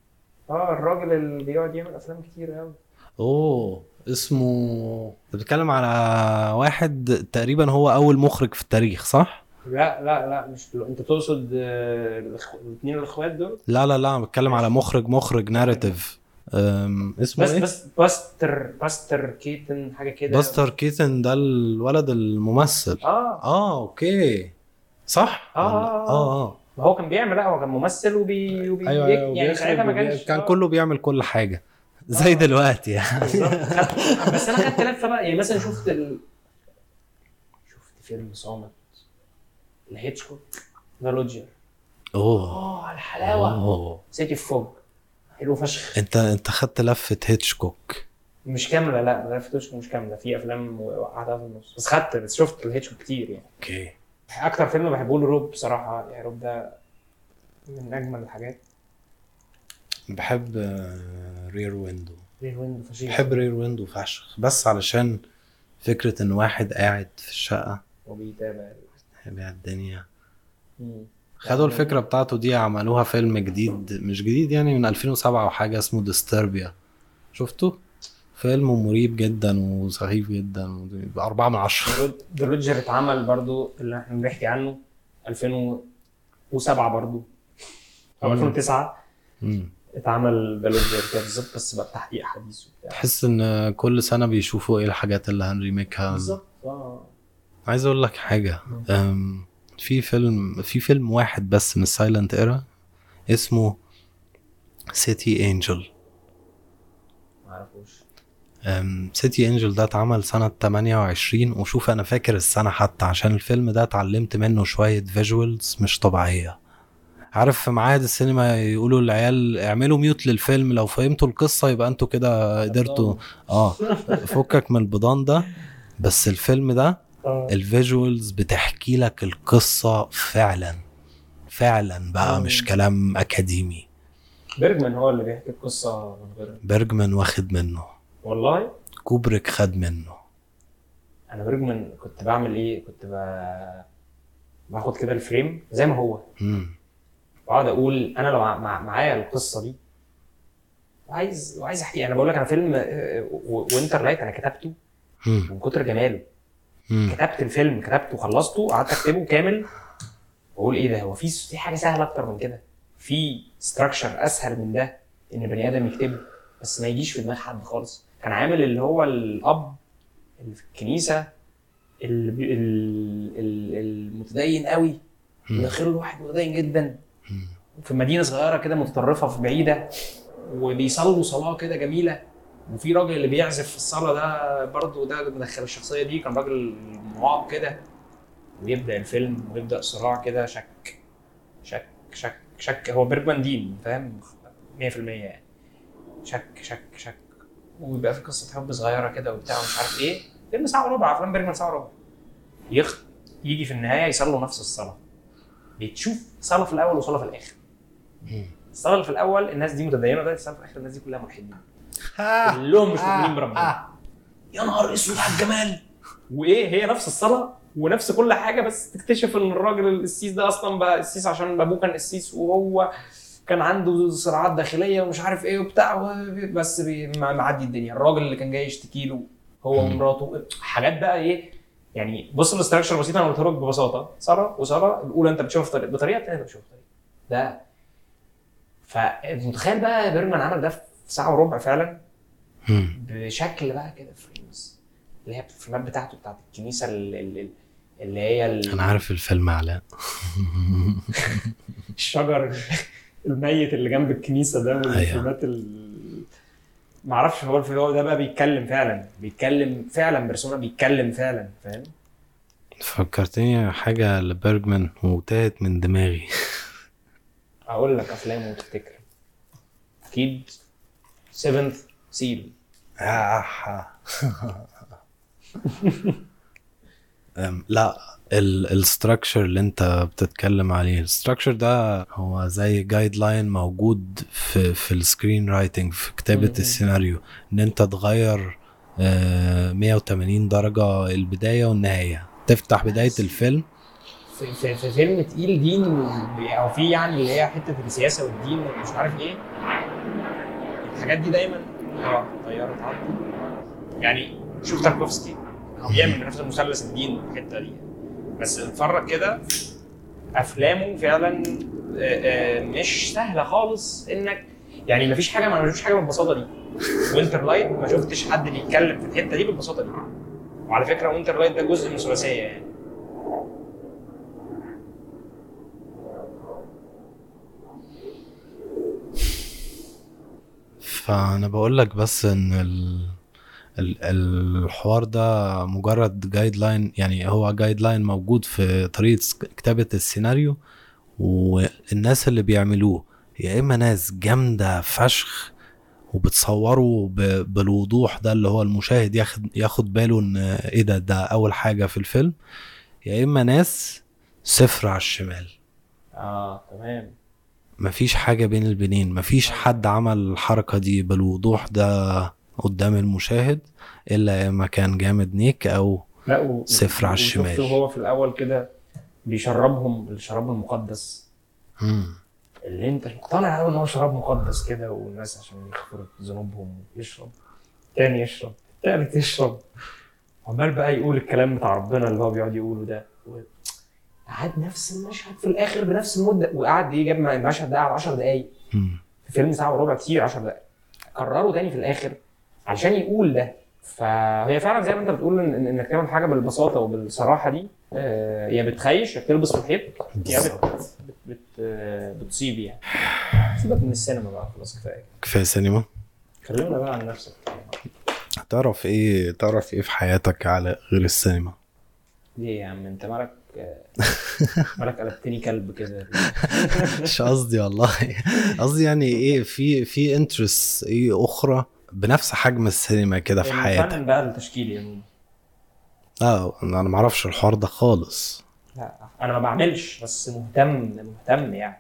آه الراجل اللي بيقعد يعمل أفلام كتير قوي أوه اسمه انت بتتكلم على واحد تقريبا هو أول مخرج في التاريخ صح؟ لا لا لا مش دلو. أنت تقصد آه، الاثنين الأخوات دول؟ لا لا لا بتكلم على مخرج مخرج narrative اسمه بس إيه؟ بس باستر باستر كيتن حاجة كده باستر كيتن ده الولد الممثل. آه. آه أوكي. صح؟ آه، ولا- آه، آه آه. ما هو كان بيعمل لا هو كان ممثل وبي, وبي أيوه يعني ساعتها ما كانش كان آه. كله بيعمل كل حاجة زي آه. دلوقتي يعني. [laughs] بس أنا خدت لفة بقى يعني مثلا شفت ال... شفت فيلم صامت لهيتشكوك The Lodger أوه. آه على الحلاوه أوه. city fog حلو فشخ. أنت أنت خدت لفة هيتشكوك. مش كاملة لا لفة هيتشكوك مش كاملة. في أفلام وقعدها في النص. بس خدت بس شفت الهيتشكوك كتير يعني. أوكي. أكتر فيلم بحبه له Rope بصراحة يعني Rope ده من أجمل الحاجات. بحب رير ويندو رير ويندو فشيخ. بحب Rear Window فشخ بس علشان فكرة إن واحد قاعد في الشقة وبيتابع بيع الدنيا. مم. خدوا الفكرة بتاعته دي عملوها فيلم جديد مش جديد يعني من 2007 أو حاجة اسمه Disturbia شفته؟ فيلم مريب جدا وسخيف جدا أربعة من عشرة. The Lodger اتعمل برضو اللي إحنا بنحكي عنه 2007 برضو. أو مم. 2009 مم. اتعمل The Lodger كده بالظبط بس بقى تحقيق حديث وبتاع. تحس إن كل سنة بيشوفوا إيه الحاجات اللي هن remake ها. بالظبط آه. عايز أقول لك حاجة. أم، في فيلم في فيلم واحد بس من silent era اسمه Street Angel Street Angel ده اتعمل سنة 28 وشوف أنا فاكر السنة حتى عشان الفيلم ده اتعلمت منه شوية visuals مش طبيعية. عارف في معاهد السينما يقولوا العيال اعملوا mute للفيلم لو فهمتوا القصة يبقى أنتوا كده قدرتوا. آه فكك من البضان ده. بس الفيلم ده آه. ال visuals بتحكي لك القصة فعلا فعلا بقى مم. مش كلام أكاديمي. بيرجمان هو اللي بيحكي من غير بيرجمان واخد منه. والله؟ كوبريك خد منه. أنا بيرجمان كنت بعمل إيه؟ كنت ب... باخد كده ال frame زي ما هو. واقعد أقول أنا لو مع- مع- معايا القصة دي وعايز وعايز أحكي. أنا بقول لك أنا فيلم Winter Light أنا كتبته مم. من كتر جماله. مم. كتبت الفيلم كتبته خلصته قعدت أكتبه كامل. واقول إيه ده؟ هو في في حاجة سهلة أكتر من كده. في structure أسهل من ده إن بني آدم يكتبه بس ما يجيش في دماغ حد خالص. كان عامل اللي هو الأب اللي في الكنيسه المتدين قوي. داخل له واحد متدين جدا. في مدينة صغيرة كده متطرفة في بعيدة وبيصلوا صلاة كده جميلة. وفي راجل اللي بيعزف في الصلاة ده برضه ده مدخل الشخصية دي. كان راجل معاق كده ويبدا الفيلم ويبدا صراع كده شك شك شك شك. هو بيرجمان دين فاهم؟ 100% يعني. شك شك شك. ويبقى في قصة حب صغيرة كده وبتاع ومش عارف إيه. فيلم ساعة وربع أفلام بيرجمان ساعة وربع. يخ يجي في النهاية يصلوا نفس الصلاة. بتشوف صلاة في الأول وصلاة في الآخر. الصلاة اللي في الأول الناس دي متدينة ده الصلاة في الآخر الناس دي كلها ملحدين. كلهم مش مؤمنين بربنا. يا نهار أسود على الجمال. وإيه هي نفس الصلاة ونفس كل حاجة بس تكتشف إن الراجل القسيس ده أصلا بقى قسيس عشان ابوه كان قسيس وهو كان عنده صراعات داخلية ومش عارف إيه وبتاع بس معدي الدنيا. الراجل اللي كان جاي يشتكي له هو. ومراته. حاجات بقى إيه يعني بص ال structure بسيط أنا قلت لك ببساطة. سارة وسارة الأولى أنت بتشوفها بطريقه بطريقة الثانية أنت بتشوفها بطريقه ده. فمتخيل بقى بيرجمان عمل ده في ساعة وربع فعلا. بشكل بقى كده frames اللي هي ال frame ات بتاعته بتاعت الكنيسة ال- ال- ال- اللي هي ال- أنا عارف الفيلم علاء الشجر [laughs] الميت اللي جنب الكنيسة ده وال frame ات ال ما أعرفش هو الفيلم ده بقى بيتكلم فعلا بيتكلم فعلا Persona بيتكلم فعلا فاهم؟ فكرتني حاجة لبرجمان وتاهت من دماغي. [laughs] أقول لك أفلام وتفتكر. أكيد Seventh Seal [laughs] أم، لا. ال structure اللي انت بتتكلم عليه. الستراكشر ده هو زي guideline موجود في في ال screenwriting في كتابة مم. السيناريو. إن انت تغير آه، 180 درجة البداية والنهاية. تفتح بداية الفيلم. في, في, في فيلم تقيل دين أو في يعني اللي هي حتة السياسة والدين ومش عارف إيه. الحاجات دي دايما آه طيارة تعدي يعني شوف تاركوفسكي. هو بيعمل نفس المثلث الدين الحتة دي. بس اتفرج كده. أفلامه فعلا آه، آه، مش سهلة خالص إنك يعني مفيش حاجة ما شفتش حاجة بالبساطة دي. Winter Light ما شفتش حد بيتكلم في الحتة دي بالبساطة دي. وعلى فكرة Winter Light ده جزء من ثلاثيه يعني. فأنا بقول لك بس إن ال... ال- الحوار ده مجرد guideline يعني هو guideline موجود في طريقة كتابة السيناريو والناس اللي بيعملوه يا إما ناس جامدة فشخ وبتصوروا بالوضوح ده اللي هو المشاهد ياخد ياخد باله إن إيه ده ده أول حاجة في الفيلم يا إما ناس صفر على الشمال. آه تمام. مفيش حاجة بين البنين مفيش حد عمل الحركة دي بالوضوح ده قدام المشاهد إلا إما كان جامد نيك أو لا. صفر على الشمال. هو في الأول كده بيشربهم الشراب المقدس مم. اللي أنت مقتنع قوي إن هو شراب مقدس كده والناس عشان يغفروا ذنوبهم يشرب تاني يشرب تالت يشرب عمال بقى يقول الكلام بتاع ربنا اللي هو بيقعد يقوله ده قعد نفس المشهد في الآخر بنفس المدة وقعد إيه جاب المشهد ده قعد 10 دقايق فيلم ساعة وربع كتير 10 دقائق كرره تاني في الآخر علشان يقول ده. فهي فعلا زي ما أنت بتقول إن- إنك تعمل حاجة بالبساطة وبالصراحة دي آه، يا بتخيش يا بتلبس في الحيط يا بت بت بت آه، بتصيب يعني. سيبك من السينما بقى خلاص كفاية. كفاية سينما؟ كلمنا بقى عن نفسك. تعرف إيه تعرف إيه في حياتك على غير السينما؟ ليه يا عم؟ أنت مالك [laughs] مالك قلبتني كلب كده؟ مش قصدي والله. قصدي يعني إيه في في انترست إيه أخرى بنفس حجم السينما كده في حياتك. الفن بقى التشكيلي مين آه أنا معرفش الحوار ده خالص. لا أنا ما بعملش بس مهتم مهتم يعني.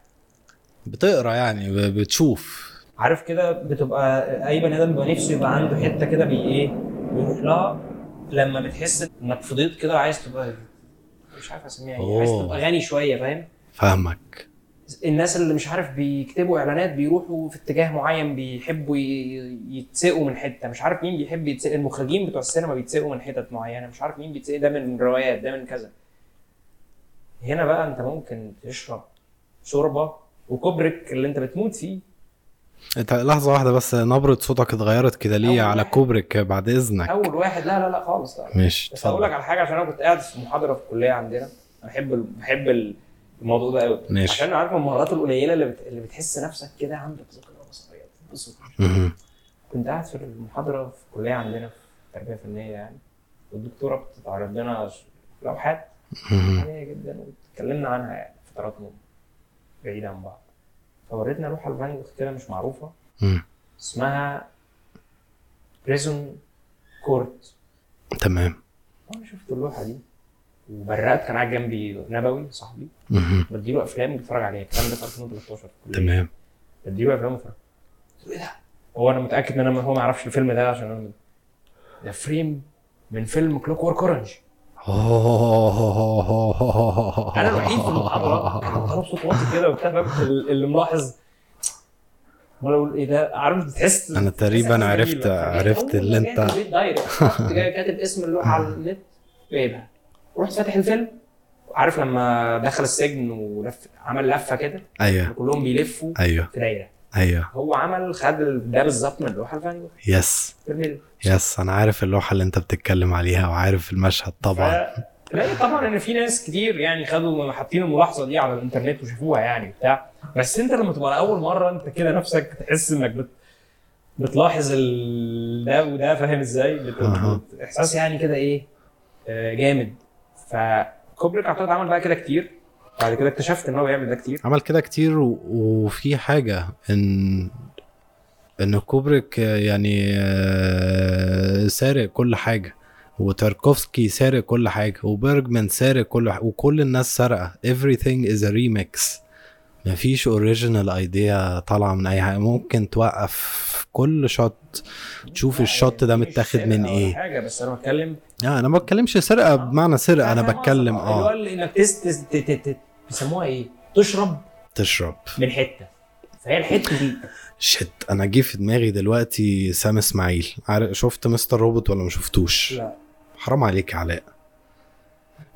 بتقرأ يعني بتشوف. عارف كده بتبقى أي بني آدم بيبقى نفسه يبقى عنده حتة كده بي إيه بيروح لها لما بتحس إنك فضيت كده عايز تبقى مش عارف أسميها إيه عايز. تبقى غني شوية فاهم؟ فاهمك. الناس اللي مش عارف بيكتبوا إعلانات بيروحوا في اتجاه معين بيحبوا يتسقوا من حتة. مش عارف مين بيحب يتسق المخرجين بتوع السينما بيتسقوا من حتت معينة. مش عارف مين بيتسق ده من روايات ده من كذا. هنا بقى أنت ممكن تشرب شوربة وكوبريك اللي أنت بتموت فيه. أنت لحظة واحدة بس نبرة صوتك اتغيرت كده ليه على واحد. كوبريك بعد إذنك؟ أول واحد. لا لا لا خالص. لا. ماشي بس هقول لك على حاجة عشان أنا كنت قاعد في محاضرة في الكلية عندنا. أنا بحب ال- بحب الموضوع ده قوي ماشي. عشان عارف المهارات القليلة اللي, بت... اللي بتحس نفسك كده عندك ذاكره بصريه. كنت قاعد في المحاضرة في الكليه عندنا في تربية فنية يعني والدكتورة بتتعرض لنا لوحات مهم. عادية جدا واتكلمنا عنها يعني فترات بعيدة عن بعض فوريتنا لوحة لفان جوخ كده مش معروفة. اسمها Prison Court تمام وأنا شفت اللوحة دي وبرقت كان قاعد جنبي نبوي صاحبي. بديله أفلام بيتفرج عليها الكلام ده في 2013 في الكلية. تمام. بديله أفلام له إيه ده؟ هو أنا متأكد إن أنا هو ما يعرفش الفيلم ده عشان أنا ده frame من فيلم Clockwork Orange أنا الوحيد في المحاضرة. كان طالب صوت واطي كده وبتاع؟ اللي ملاحظ. وأنا أقول إيه ده؟ عارف بتحس أنا تقريباً عرفت-. عرفت اللي رحت جاي [laughs] كاتب اسم اللوحة على النت. جايبها رحت فاتح الفيلم. عارف لما دخل السجن ولف عمل لفة كده؟ أيوه. كلهم بيلفوا أيوه. في دايره أيوه. هو عمل خد ده بالظبط من اللوحة الفان جوخ يس. ال- يس أنا عارف اللوحة اللي أنت بتتكلم عليها وعارف المشهد طبعا. ف- تلاقي طبعا إن في ناس كتير يعني خدوا حاطين الملاحظه دي على الإنترنت وشافوها يعني بتاع بس أنت لما تبقى اول مرة أنت كده نفسك تحس إنك بت... بتلاحظ ال... ده وده فاهم إزاي. بت... إحساس يعني كده إيه؟ آه جامد. فكوبريك اعتقد عمل بقى كده كتير. بعد كده اكتشفت إن هو بيعمل ده كتير. عمل كده كتير و... وفي حاجة ان إن كوبريك يعني آه، سارق كل حاجة وتاركوفسكي سارق كل حاجة وبرجمان سارق كل حاجة. وكل الناس سارقة. Everything is a remix. مفيش original idea طالعة من أي حاجة. ممكن توقف كل shot تشوف ال shot ده متاخد من إيه. حاجة بس أنا بتكلم آه أنا ما بتكلمش سرقة بمعنى سرقة أنا بتكلم قصدك. اللي هو آه. اللي إنك. بيسموها إيه؟ تشرب تشرب. من حتة. فهي الحتة دي. shit أنا جه في دماغي دلوقتي سام إسماعيل. عارف شفت مستر روبوت ولا ما شفتوش؟ لا. حرام عليك يا علاء.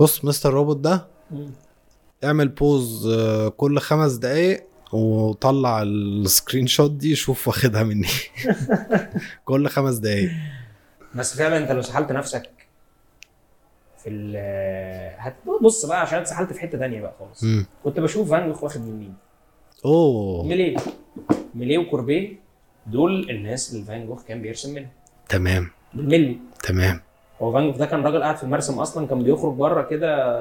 بص Mr. Robot ده اعمل pause آه، كل خمس دقايق وطلع ال screenshot دي شوف واخدها منين. [laughs] كل خمس دقايق. بس فعلا انت لو سحلت نفسك في ال هتبص بقى عشان اتسحلت في حتة تانية بقى خالص. كنت بشوف فان جوخ واخد من مين أوه. ميليه. ميليه وكوربيه دول الناس اللي فان جوخ كان بيرسم منهم. تمام. بالملي تمام. هو فان جوخ ده كان راجل قاعد في المرسم أصلا كان بيخرج بره كده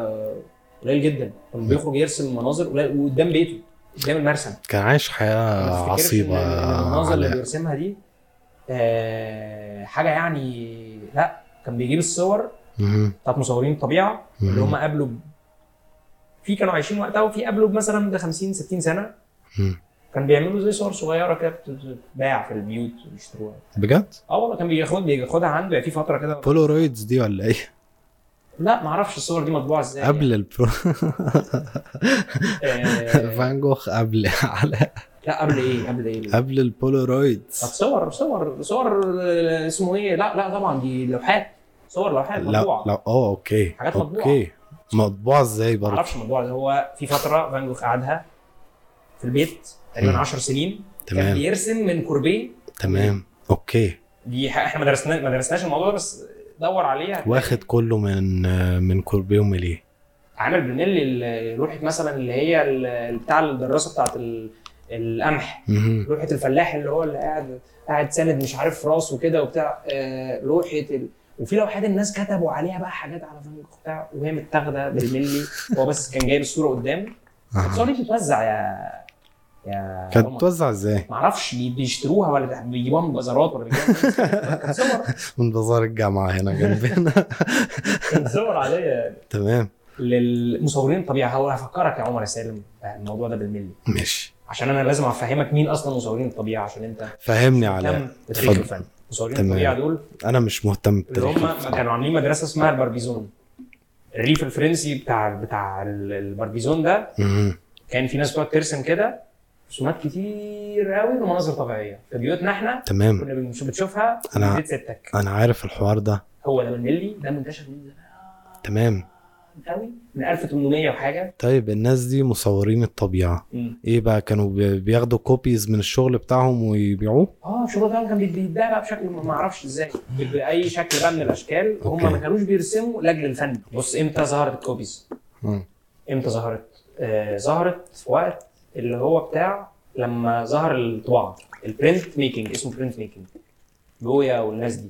قليل جدا. كان بيخرج يرسم مناظر قليل وقدام بيته قدام المرسم. كان عايش حياة عصيبة المناظر اللي بيرسمها دي آه حاجة يعني لا كان بيجيب الصور. بتاعت مصورين الطبيعة اللي هم قابلوا ب- في كانوا عايشين وقتها وفي قابلوا مثلا ده 50 60 سنه. كان بيعملوا زي صور صغيرة كده بتتباع في البيوت ويشتروها بجد؟ آه والله كان بياخد بياخدها عنده يعني في فترة كده polaroids دي ولا إيه؟ لا ما أعرفش الصور دي مطبوعة إزاي قبل البرو [laughs] آه. فان جوخ قبل علاء لا قبل إيه؟ قبل إيه؟ قبل ال polaroids طب صور صور صور آه، اسمه إيه؟ لا لا طبعا دي لوحات. صور لوحات لا مطبوعة. لا آه okay حاجات مطبوعة. okay. مطبوعة إزاي ما برضه أعرفش الموضوع ده. هو في فترة فان جوخ قعدها في البيت تقريبا مم. 10 سنين. كان تمام. بيرسم من كوربيه. تمام. okay. دي إحنا ما درسنا ما درسناش الموضوع ده بس دور عليه هتلاقي. واخد كله من من كوربيه وميليه عامل بنيلي لوحة مثلا اللي هي بتاع الدراسة بتاعت ال- القمح. لوحة الفلاح اللي هو اللي قاعد قاعد ساند مش عارف راسه كده وبتاع آه، لوحة ال... وفي لوحات الناس كتبوا عليها بقى حاجات على فان جوخ بتاع وهي متاخدة بالملي هو بس كان جايب الصورة قدام الصور أها. دي بتتوزع يا كانت. بتوزع إزاي؟ معرفش بي- بيشتروها ولا بيجيبوها من بازارات ولا بيجيبوها من- [laughs] بازار الجامعة هنا جنبنا كانت صور عاديه تمام للمصورين الطبيعه هو هفكرك يا عمر يا سالم الموضوع ده بالملي ماشي عشان أنا لازم أفهمك مين أصلا مصورين الطبيعه عشان أنت فهمني بتاريخ اتفضل. الفن مصورين تمام. الطبيعه دول أنا مش مهتم اللي بتاريخ هم. كانوا عاملين مدرسة اسمها الباربيزون الريف الفرنسي بتاع بتاع ال- الباربيزون ده. كان في ناس بتقعد ترسم كده رسومات كتير قوي ومناظر طبيعية. في بيوتنا إحنا تمام. كنا بنش- بتشوفها في بيت ستك. أنا عارف الحوار ده. هو ده بالملي ده منتشر من زمان. تمام. قوي. من 1800 وحاجة. طيب الناس دي مصورين الطبيعة. مم. إيه بقى؟ كانوا بي- بياخدوا copies من الشغل بتاعهم ويبيعوه؟ آه الشغل ده كان بيتباع بقى بشكل ما أعرفش إزاي. بأي شكل بقى من الأشكال. هم ما كانوش بيرسموا لأجل الفن. بص إمتى ظهرت ال copies مم. إمتى ظهرت؟ آه ظهرت في وقت اللي هو بتاع لما ظهر الطباعة. ال print making اسمه print making جويا والناس دي.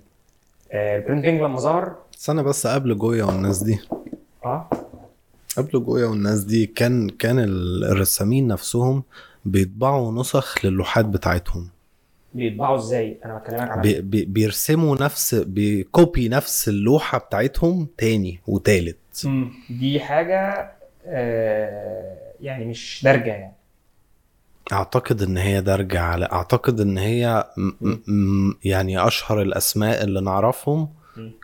آه ال print making لما ظهر. استنى بس قبل جويا والناس دي. آه. قبل جويا والناس دي كان كان ال- الرسامين نفسهم بيطبعوا نسخ للوحات بتاعتهم. بيطبعوا إزاي؟ أنا بكلمك على بي بي بيرسموا نفس بيكوبي نفس اللوحة بتاعتهم تاني وتالت. مم. دي حاجة آه يعني مش دارجة يعني. أعتقد إن هي درجة على أعتقد إن هي م... م... يعني أشهر الأسماء اللي نعرفهم.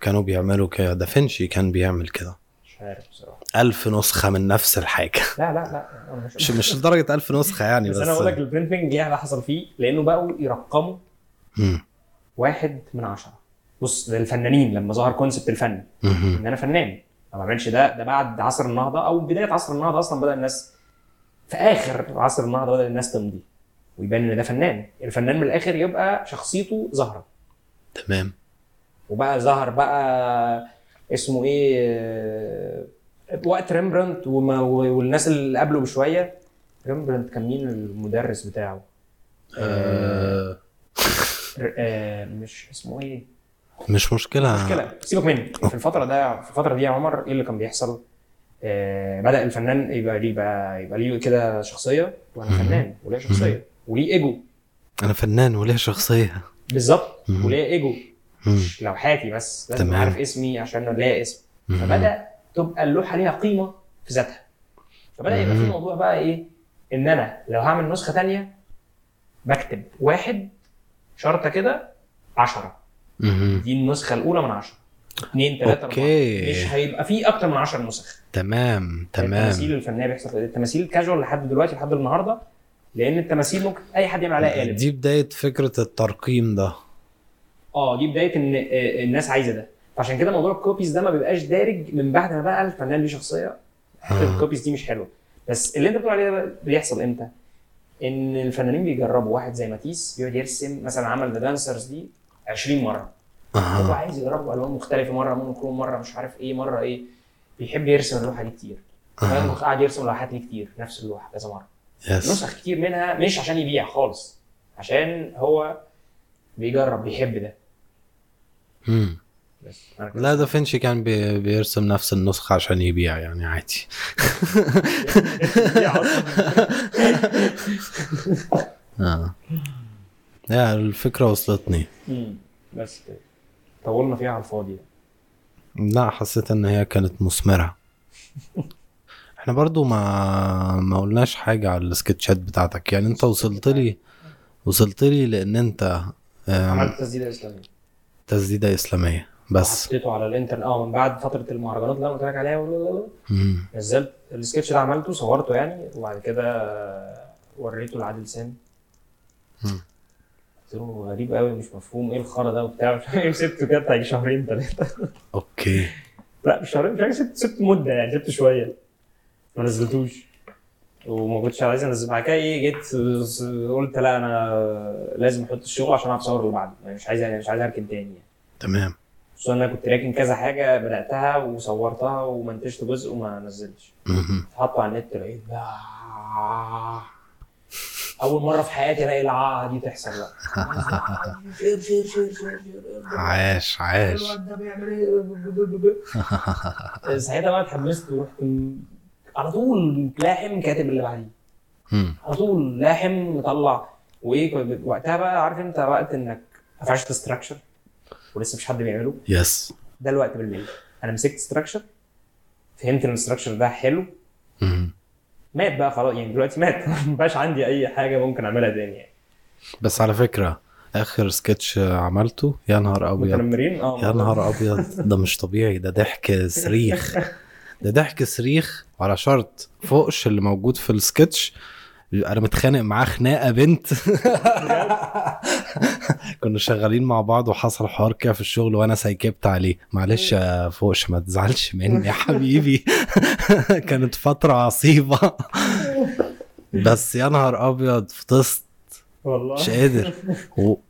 كانوا بيعملوا كده. دافنشي كان بيعمل كده. مش عارف بصراحة. ألف نسخة من نفس الحاجة. لا لا لا. مش [laughs] مش مش لدرجة ألف نسخة يعني بس, بس, أنا أقول لك ال printing إيه اللي حصل فيه لأنه بقوا يرقموا. واحد من عشرة. بص للفنانين لما ظهر concept الفن. إن أنا فنان. ما بعملش ده ده بعد عصر النهضة أو بداية عصر النهضة أصلا بدأ الناس في آخر عصر النهضه بدا الناس تمضي ويبان إن ده فنان. الفنان من الآخر يبقى شخصيته ظاهره تمام. وبقى ظهر بقى اسمه إيه؟ آه، وقت ريمبرانت وما والناس اللي قبله بشوية. ريمبرانت كان مين المدرس بتاعه؟ آه. ر- آه، مش اسمه إيه؟ مش مشكلة. مشكلة. سيبك مني في الفترة ده في الفترة دي يا عمر إيه اللي كان بيحصل؟ آه بدأ الفنان يبقى ليه بقى يبقى ليه كده شخصية وأنا. فنان وليه شخصية وليه إيجو أنا فنان وليه شخصية بالظبط. وليه إيجو لوحاتي بس لازم تمام. أعرف اسمي عشان ليا اسم. فبدأ تبقى اللوحة ليها قيمة في ذاتها فبدأ يبقى في. موضوع بقى إيه إن أنا لو هعمل نسخة تانية بكتب واحد شرطة كده عشرة مهم. دي النسخة الأولى من عشرة اثنين ثلاثة أوكي. أربعة مش هيبقى في أكتر من 10 نسخ. تمام التماثيل تمام الفنية بيحصل كده. التماثيل كاجوال لحد دلوقتي لحد النهاردة لأن التماثيل ممكن أي حد يعمل عليها قالب دي بداية فكرة الترقيم ده. آه دي بداية إن آه، الناس عايزة ده. فعشان كده موضوع ال copies ده ما بيبقاش دارج من بعد ما بقى الفنان ليه شخصية. حتة آه. ال copies دي مش حلوة. بس اللي أنت بتقول عليه ده بيحصل إمتى؟ إن الفنانين بيجربوا. واحد زي ماتيس بيقعد يرسم مثلا عمل The Dancers دي 20 مرة هو عايز يجرب ألوان مختلفة مرة monochrome مرة مش عارف إيه مرة إيه بيحب يرسم اللوحة دي كتير أها. قاعد يرسم لوحات دي كتير نفس اللوحة كذا مرة يس نسخ كتير منها مش عشان يبيع خالص عشان هو بيجرب بيحب ده مم. بس أنا كده. لا دافنشي كان بي بيرسم نفس النسخة عشان يبيع يعني عادي. [laughs] آه يا الفكرة وصلتني. بس كده طولنا فيها على الفاضي ده لا حسيت إن هي كانت مثمرة. إحنا برضو ما ما قلناش حاجة على السكتشات بتاعتك. يعني أنت وصلت لي وصلت لي لأن أنت عملت تسديدة إسلامية. تسديدة إسلامية. بس. حطيته على الإنترنت. آه من بعد فترة المهرجانات اللي أنا قلت لك عليها. نزلت السكتش ده عملته صورته يعني وبعد كده وريته لعادل سامي. قلت له غريب قوي مش مفهوم إيه الخرا ده وبتاع؟ [laughs] مش عارف سبته كده بتاع شهرين ثلاثة أوكي. لا مش شهرين مش عارف سبت سبت مدة يعني سبت شوية. ما نزلتوش. وما كنتش عايز أنزل. بعد كده إيه جيت قلت لا أنا لازم أحط الشغل عشان أعرف أصور اللي بعده. يعني مش عايز مش عايز أركن تاني يعني. تمام. خصوصا إن أنا كنت راكن كذا حاجة بدأتها وصورتها ومنتجت جزء وما نزلتش. حطه على النت لقيت أول مرة في حياتي ألاقي العاهه دي تحصل بقى. شير شير شير عاش عاش. [laughs] ساعتها بقى اتحمست ورحت على طول لاحم كاتب اللي بعديه. على طول لاحم مطلع. وإيه وقتها بقى عارف أنت وقت إنك قفشت structure ولسه مفيش حد بيعمله. yes. ده الوقت بالليل. أنا مسكت structure فهمت إن ال structure ده حلو. مات بقى خلاص يعني دلوقتي مات. [laughs] مبقاش عندي أي حاجة ممكن أعملها تاني يعني. بس على فكرة آخر سكتش عملته يا نهار أبيض. متنمرين؟ آه يا نهار أبيض. ده مش طبيعي ده ضحك صريخ. [laughs] ده ضحك صريخ على شرط فوقش اللي موجود في السكتش. أنا متخانق معاه خناقة بنت. كنا شغالين مع بعض وحصل حوار كده في الشغل وأنا سيكبت عليه. معلش يا فوقش ما تزعلش مني يا حبيبي. [laughs] كانت فترة عصيبة. بس يا نهار أبيض فطست. والله. مش قادر.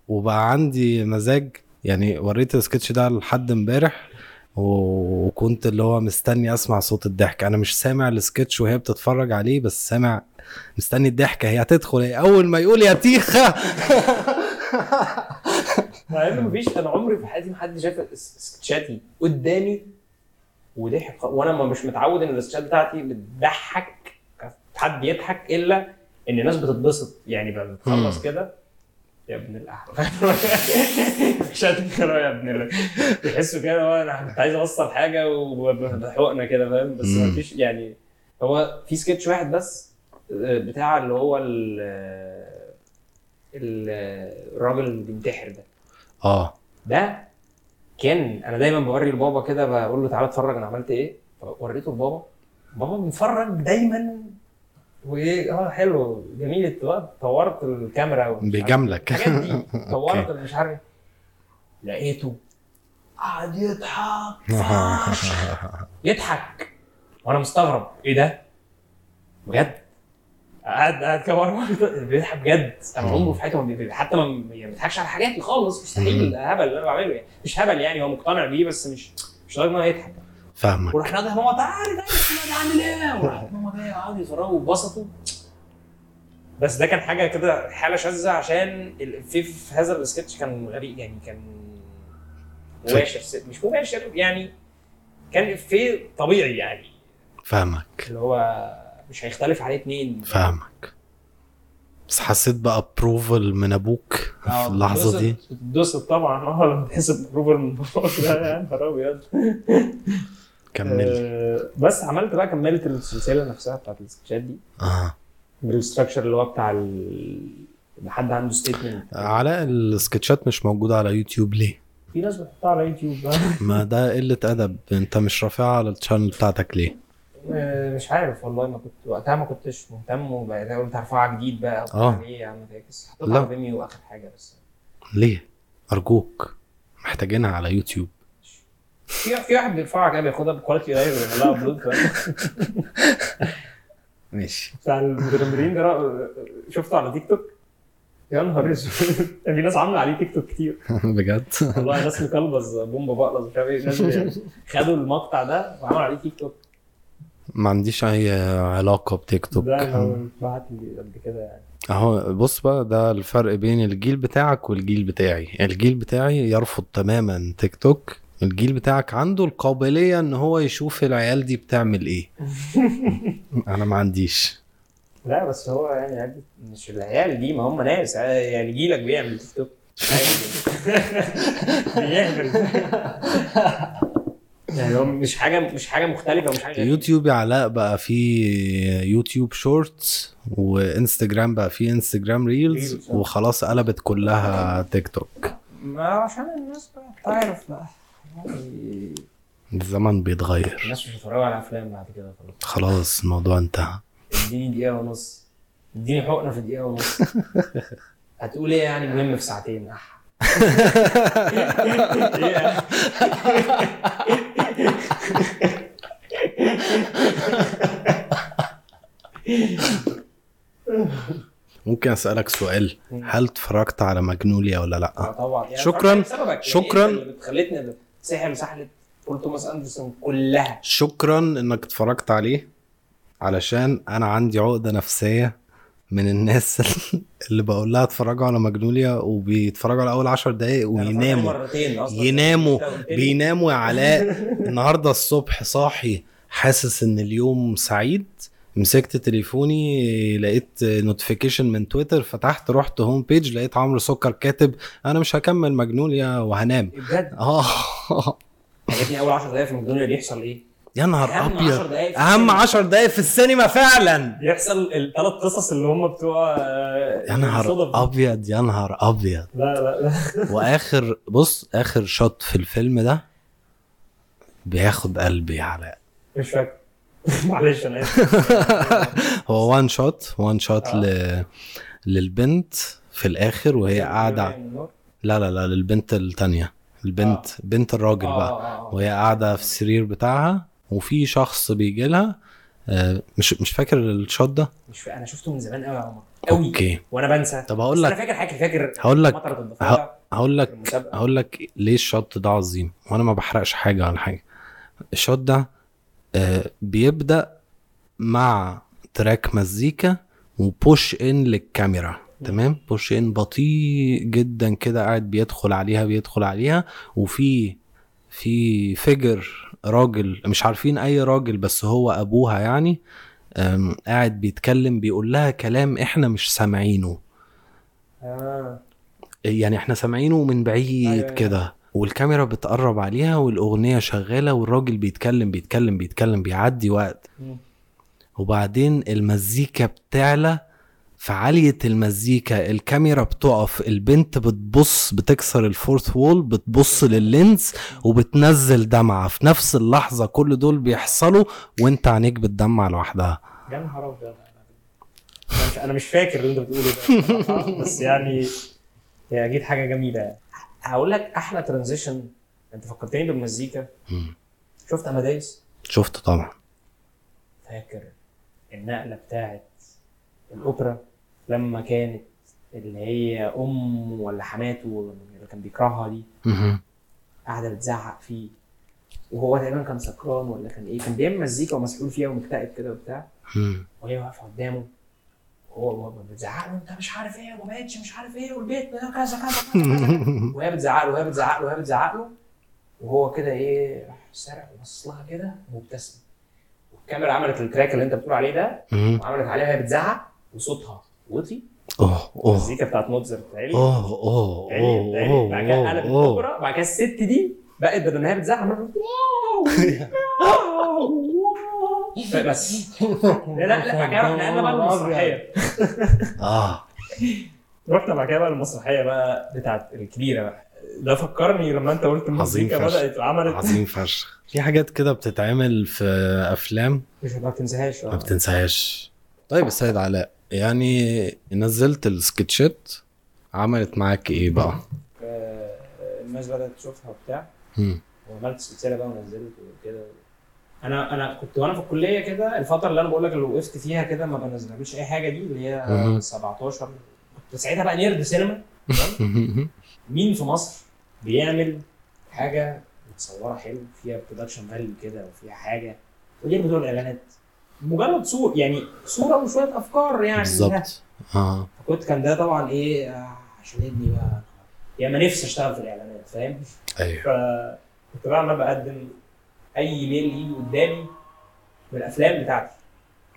وبقى عندي مزاج. يعني وريت السكتش ده لحد امبارح وكنت اللي هو مستني أسمع صوت الضحك. أنا مش سامع السكتش وهي بتتفرج عليه بس سامع مستني الضحكة هي هتدخل. هي أول ما يقول يا تيخة. مع ان مفيش أنا عمري في حياتي ما حد شاف سكتشاتي قدامي وضحك. وأنا ما مش متعود إن السكتشات بتاعتي بتضحك حد يضحك إلا إن الناس بتتبسط. يعني بتخلص. كده يا ابن الاحلى شات كده يا ابن ال- كده هو أنا كنت عايز أوصل حاجة وبحقنا كده فاهم؟ بس. مفيش يعني هو في سكتش واحد بس بتاع اللي هو ال ال- الراجل اللي بينتحر ده. آه. ده كان أنا دايما بوري لبابا كده بقول له تعالى اتفرج أنا عملت إيه؟ وريته لبابا. بابا بيتفرج دايما. وإيه؟ آه حلو جميل. طورت الكاميرا بيجاملك [laughs] طورت. مش عارف. لقيته قعد يضحك. [laughs] يضحك. وأنا مستغرب. إيه ده؟ بجد؟ قاعد قاعد ورا [laughs] بيضحك بجد. أنا. عمره في حياته ما حتى ما يعني ما بيضحكش على حاجاتي خالص. مستحيل. هبل اللي أنا بعمله يعني. مش هبل يعني. هو مقتنع بيه بس مش مش لدرجة إن هو يضحك. فاهمك. وراح نادى ماما تعالي تعالي تعالي عامل إيه وراح ماما جاية قعدوا يتفرجوا واتبسطوا بس ده كان حاجة كده حالة شاذة عشان في هذا السكتش كان غريب يعني. كان مباشر. مش مباشر يعني كان افيه طبيعي يعني. فاهمك. اللي هو مش هيختلف عليه اتنين. فاهمك. بس حسيت بقى ابروفل من أبوك في آه، اللحظة دي؟ بتتبسط طبعا آه لما تحس ب approval من باباك ده [laughs] يا نهار أبيض. كمل آه، بس عملت بقى كملت السلسلة نفسها بتاعت ال sketchات دي. آه. بال structure اللي هو بتاع ال... إن حد عنده statement علاء ال sketchات مش موجودة على يوتيوب ليه؟ في ناس بتحطها على يوتيوب. [laughs] ما ده قلة أدب. أنت مش رافعها على ال channel بتاعتك ليه؟ مش عارف والله ما كنت وقتها ما كنتش مهتم وبعدين قلت هرفعها جديد بقى آه. ليه يا عم فاكس. حطيتها فيميو اخر حاجة بس. ليه؟ أرجوك. محتاجينها على يوتيوب. في في واحد بيرفعها كده بياخدها ب quality قليل ويعمل لها upload ماشي. بتاع المتنمرين ده شفته على تيك توك يا نهار أسود. [laughs] في ناس عاملة عليه تيك توك كتير. [laughs] بجد؟ والله ناس مكلبز بومبا بقلص مش عارف إيه خدوا المقطع ده وعملوا عليه تيك توك ما عنديش أي علاقة بتيك توك. ده لو بعت لي قبل كده يعني. أهو بص بقى ده الفرق بين الجيل بتاعك والجيل بتاعي. الجيل بتاعي يرفض تماما تيك توك. الجيل بتاعك عنده القابلية إن هو يشوف العيال دي بتعمل إيه. [laughs] أنا ما عنديش. لا بس هو يعني مش العيال دي ما هم ناس. يعني جيلك بيعمل تيك توك. [laughs] [laughs] بيعمل. يعني هو مش حاجة مش حاجة مختلفة مش حاجة. يوتيوب يا علاء بقى فيه يوتيوب shorts وإنستجرام بقى فيه إنستجرام reels آه. وخلاص قلبت كلها تيك توك ما عشان الناس بقى تعرف بقى. يعني الزمن بيتغير. الناس مش هتتفرجوا على أفلام بعد كده خلاص. خلاص الموضوع انتهى. اديني دقيقة ونص. اديني حقنة في دقيقة ونص. [laughs] هتقول إيه يعني مهم في ساعتين؟ أح. [laughs] ممكن أسألك سؤال هل اتفرجت على ماجنوليا ولا لأ آه طبعا يعني شكراً. يعني شكراً. اللي خلتني سحل سحله بول توماس أندرسون كلها شكرا إنك اتفرجت عليه علشان أنا عندي عقدة نفسية من الناس [laughs] اللي بقول لها اتفرجوا على ماجنوليا وبيتفرجوا على أول عشر دقايق أنا اتفرجت ويناموا. مرتين يناموا. [laughs] بيناموا يا علاء. [laughs] النهارده الصبح صاحي حاسس إن اليوم سعيد. مسكت تليفوني لقيت notification من تويتر فتحت رحت home page لقيت عمرو سكر كاتب أنا مش هكمل ماجنوليا وهنام. بجد؟ آه. عجبني أول 10 دقايق في ماجنوليا يحصل إيه؟ يا نهار ابيض أهم 10 دقايق في السينما. 10 دقايق في السينما فعلا. يحصل الثلاث قصص اللي هم بتوع آه، يا نهار. أبيض يا نهار أبيض. لا لا لا. [laughs] وآخر بص آخر shot في الفيلم ده بياخد قلبي يا علاء مش فاكر. [laughs] معلش أنا [laughs] هو one shot one shot آه. ل... للبنت في الآخر وهي قاعدة. لا لا لا للبنت التانية. البنت آه. بنت الراجل بقى. وهي قاعدة في السرير بتاعها. وفي شخص بيجي لها آه، مش مش فاكر ال shot ده؟ مش فا... أنا شفته من زمان قوي يا عمر. قوي okay. وأنا بنسى. طب هقول أنا لك فاكر حاجة فاكر هقول لك هقول لك هقول لك ليه ال shot ده عظيم. وأنا ما بحرقش حاجة ولا حاجة. ال shot ده آه، بيبدأ مع track مزيكا و push in للكاميرا. تمام؟ push in بطيء جدا كده قاعد بيدخل عليها بيدخل عليها. وفي في figure راجل مش عارفين أي راجل بس هو أبوها يعني قاعد بيتكلم بيقول لها كلام إحنا مش سامعينه آه يعني إحنا سامعينه من بعيد أيوة. كده والكاميرا بتقرب عليها والأغنية شغالة والراجل بيتكلم بيتكلم بيتكلم بيعدي وقت. وبعدين المزيكا بتعلى في عالية المزيكا الكاميرا بتقف البنت بتبص بتكسر ال fourth wall بتبص لل lens وبتنزل دمعة. في نفس اللحظة كل دول بيحصلوا وانت عينيك بتدمع لوحدها. يا نهار أبيض. أنا مش فاكر اللي أنت بتقوله ده. بس يعني هي أكيد حاجة جميلة يعني. هقول لك أحلى ترانزيشن أنت فكرتني بالمزيكا. شفت اماديس شفت طبعا. فاكر النقلة بتاعت الأوبرا؟ لما كانت اللي هي أم ولا حماته اللي كان بيكرهها دي. قاعدة بتزعق فيه. وهو تقريبا كان سكران ولا كان إيه كان بيعمل مزيكا ومسحول فيها ومكتئب كده وبتاع. وهي واقفة قدامه. وهو هو بتزعق له أنت مش عارف إيه وما بقتش مش عارف إيه والبيت كذا كذا كذا [laughs] وهي بتزعق له وهي بتزعق له وهي بتزعق له. وهو كده إيه راح سرع وبص لها كده ومبتسم والكاميرا عملت ال track اللي أنت بتقول عليه ده. وعملت عليها وهي بتزعق وصوتها. وطي أوه أوه. المزيكا بتاعت موتزارت عالي أوه أوه عالي عالي بعد كده قلبت أوه. الاوبرا بعد كده الست دي بقت بدل ما هي بتزعق بس. لا لا لا بعد كده رحنا بقى المسرحية. آه. رحنا بعد كده بقى المسرحية بقى بتاعت الكبيرة بقى. ده فكرني لما انت قلت المزيكا. بدأت اتعملت عظيم فشخ. في حاجات كده بتتعمل في أفلام؟ مش ما بتنساهاش. ما آه بتنساهاش. طيب السيد علاء. يعني نزلت السكتشات عملت معاك إيه بقى؟ الناس بدات تشوفها وبتاع. وعملت سلسلة بقى ونزلت وكده أنا أنا كنت وأنا في الكلية كده الفترة اللي أنا بقول لك اللي وقفت فيها كده ما بنزلش أي حاجة دي اللي هي مهم. 17 كنت ساعتها بقى nerd سينما؟ [laughs] مين في مصر بيعمل حاجة متصورة حلو فيها production value كده وفيها حاجة غير بتوع الإعلانات مجرد صور يعني صورة وشوية أفكار يعني. بالظبط. آه. كنت كان ده طبعا إيه آه، عشان ابني بقى. يا ما نفسي أشتغل في الإعلانات فاهم؟ أيوه. فكنت بقى عمال بقدم أي ميل يجي قدامي من الافلام بتاعتي.